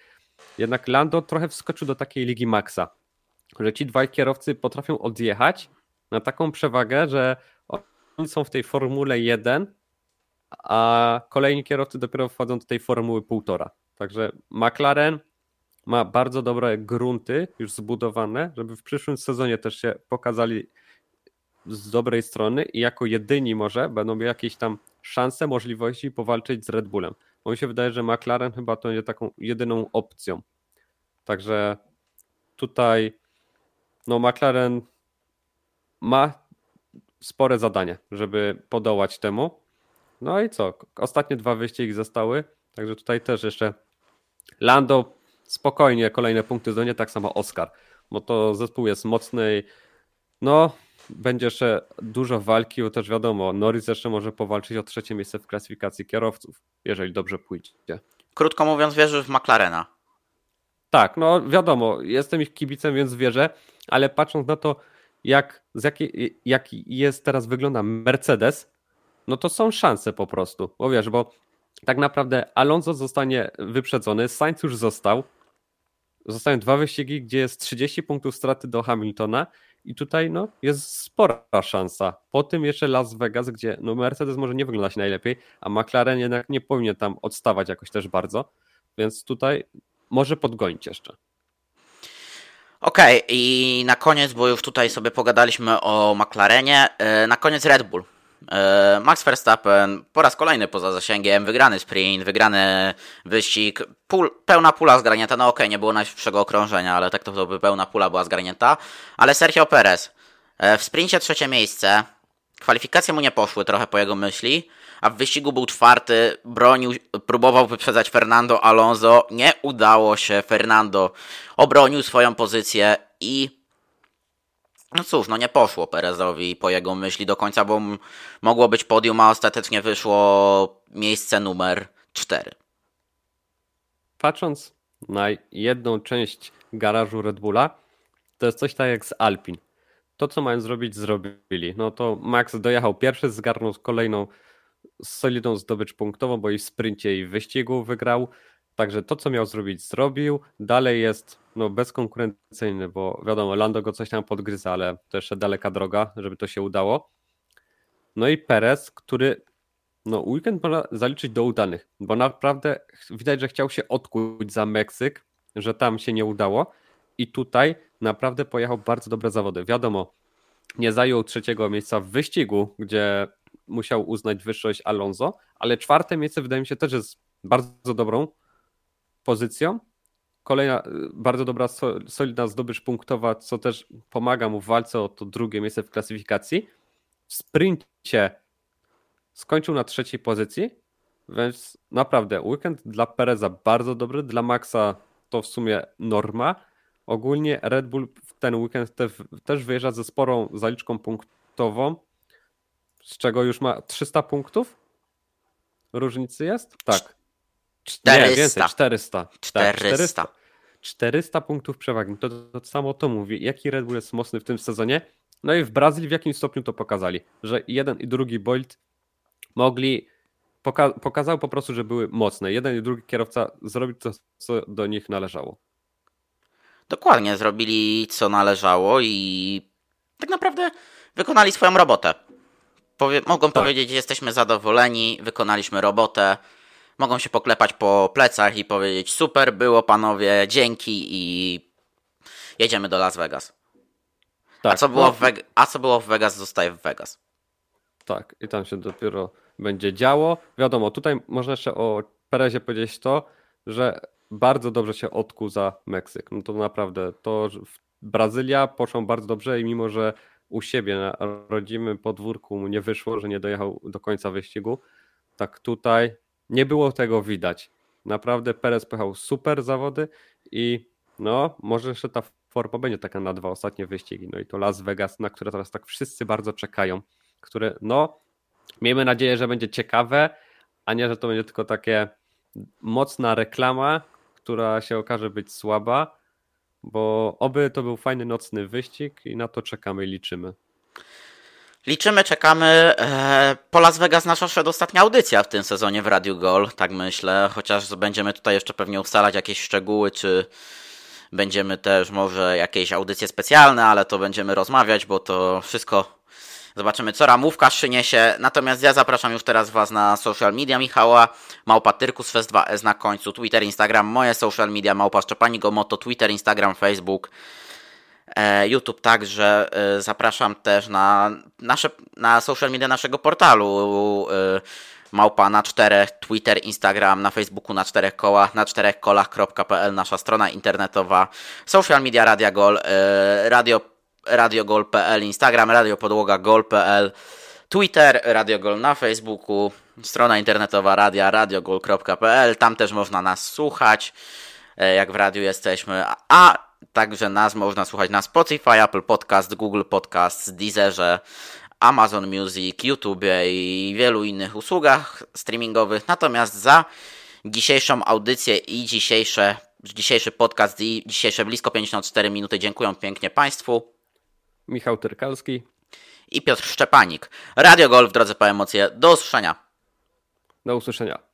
Jednak Lando trochę wskoczył do takiej ligi Maxa że ci dwaj kierowcy potrafią odjechać na taką przewagę, że oni są w tej formule 1, a kolejni kierowcy dopiero wchodzą do tej formuły 1,5. Także McLaren ma bardzo dobre grunty już zbudowane, żeby w przyszłym sezonie też się pokazali z dobrej strony i jako jedyni może będą mieli jakieś tam szanse, możliwości powalczyć z Red Bullem. Bo mi się wydaje, że McLaren chyba to będzie taką jedyną opcją. Także tutaj no McLaren ma spore zadanie, żeby podołać temu. No i co? Ostatnie dwa wyścigi zostały, także tutaj też jeszcze Lando spokojnie kolejne punkty zdobędzie, tak samo Oscar, bo to zespół jest mocny. No, będzie jeszcze dużo walki, bo też wiadomo, Norris jeszcze może powalczyć o trzecie miejsce w klasyfikacji kierowców, jeżeli dobrze pójdzie. Krótko mówiąc, wierzysz w McLarena. Tak, no wiadomo, jestem ich kibicem, więc wierzę, ale patrząc na to, jak, z jak jest teraz wygląda Mercedes, no to są szanse po prostu. Bo wiesz, bo tak naprawdę Alonso zostanie wyprzedzony, Sainz już został. Zostają dwa wyścigi, gdzie jest 30 punktów straty do Hamiltona i tutaj no, jest spora szansa. Po tym jeszcze Las Vegas, gdzie no, Mercedes może nie wyglądać najlepiej, a McLaren jednak nie powinien tam odstawać jakoś też bardzo. Więc tutaj może podgonić jeszcze. Okej, okay, i na koniec, bo już tutaj sobie pogadaliśmy o McLarenie, e, na koniec Red Bull. E, Max Verstappen po raz kolejny poza zasięgiem, wygrany sprint, wygrany wyścig, pełna pula zgarnięta, no okej, okay, nie było najszybszego okrążenia, ale tak to, to by pełna pula była zgarnięta, ale Sergio Perez e, w sprincie trzecie miejsce, kwalifikacje mu nie poszły trochę po jego myśli, a w wyścigu był czwarty, bronił, próbował wyprzedzać Fernando Alonso, nie udało się, Fernando obronił swoją pozycję i no cóż, no nie poszło Perezowi po jego myśli do końca, bo mogło być podium, a ostatecznie wyszło miejsce numer 4. Patrząc na jedną część garażu Red Bulla, to jest coś tak jak z Alpin. To, co mają zrobić, zrobili. No to Max dojechał pierwszy, zgarnął kolejną solidną zdobycz punktową, bo i w sprincie i w wyścigu wygrał. Także to, co miał zrobić, zrobił. Dalej jest no, bezkonkurencyjny, bo wiadomo, Lando go coś tam podgryza, ale to jeszcze daleka droga, żeby to się udało. No i Perez, który no, weekend można zaliczyć do udanych, bo naprawdę widać, że chciał się odkuć za Meksyk, że tam się nie udało. I tutaj naprawdę pojechał bardzo dobre zawody. Wiadomo, nie zajął trzeciego miejsca w wyścigu, gdzie musiał uznać wyższość Alonso, ale czwarte miejsce wydaje mi się też jest bardzo dobrą pozycją. Kolejna y, bardzo dobra, solidna zdobycz punktowa, co też pomaga mu w walce o to drugie miejsce w klasyfikacji. W sprincie skończył na trzeciej pozycji, więc naprawdę weekend dla Pereza bardzo dobry, dla Maxa to w sumie norma. Ogólnie Red Bull w ten weekend te, też wyjeżdża ze sporą zaliczką punktową, z czego już ma 300 punktów? Różnicy jest? Tak. 400. Nie, więcej, 400. 400. Tak, 400. 400 punktów przewagi. To, to, to, samo to mówi. Jaki Red Bull jest mocny w tym sezonie? No i w Brazylii w jakim stopniu to pokazali, że jeden i drugi Bolt mogli, poka pokazał po prostu, że były mocne. Jeden i drugi kierowca zrobić to, co do nich należało. Dokładnie, zrobili co należało i tak naprawdę wykonali swoją robotę. Powie mogą tak. powiedzieć, że jesteśmy zadowoleni, wykonaliśmy robotę. Mogą się poklepać po plecach i powiedzieć: Super było, panowie, dzięki i jedziemy do Las Vegas. Tak. A, co było no. w A co było w Vegas, zostaje w Vegas. Tak, i tam się dopiero będzie działo. Wiadomo, tutaj można jeszcze o Perezie powiedzieć to, że bardzo dobrze się odkuł za Meksyk. No to naprawdę, to Brazylia poszła bardzo dobrze i mimo, że u siebie na rodzimym podwórku mu nie wyszło, że nie dojechał do końca wyścigu. Tak tutaj nie było tego widać. Naprawdę Perez pojechał super zawody i no, może jeszcze ta forma będzie taka na dwa ostatnie wyścigi. No i to Las Vegas, na które teraz tak wszyscy bardzo czekają, które no, miejmy nadzieję, że będzie ciekawe, a nie, że to będzie tylko takie mocna reklama, która się okaże być słaba, bo oby to był fajny nocny wyścig i na to czekamy i liczymy. Liczymy, czekamy. E, po Las Vegas nasza przedostatnia audycja w tym sezonie w Radio Gol, tak myślę. Chociaż będziemy tutaj jeszcze pewnie ustalać jakieś szczegóły, czy będziemy też może jakieś audycje specjalne, ale to będziemy rozmawiać, bo to wszystko Zobaczymy, co ramówka przyniesie. Natomiast ja zapraszam już teraz Was na social media Michała, Małpa Tyrkus Fest 2S na końcu, Twitter, Instagram, moje social media, Małpa Szczepanigo Moto, Twitter, Instagram, Facebook, e, YouTube także. E, zapraszam też na, nasze, na social media naszego portalu e, Małpa na czterech, Twitter, Instagram, na Facebooku na czterech kołach, na czterech kolach.pl, nasza strona internetowa, social media Radia Gol, radio radiogol.pl, Instagram radiopodłoga.gol.pl, Twitter radiogol na Facebooku, strona internetowa radia radiogol.pl, tam też można nas słuchać, e, jak w radiu jesteśmy, a także nas można słuchać na Spotify, Apple Podcast, Google Podcast, Deezerze, Amazon Music, YouTube i wielu innych usługach streamingowych. Natomiast za dzisiejszą audycję i dzisiejsze, dzisiejszy podcast i dzisiejsze blisko 54 minuty dziękuję pięknie Państwu. Michał Tyrkalski i Piotr Szczepanik. Radio Golf, drodzy po emocje. Do usłyszenia. Do usłyszenia.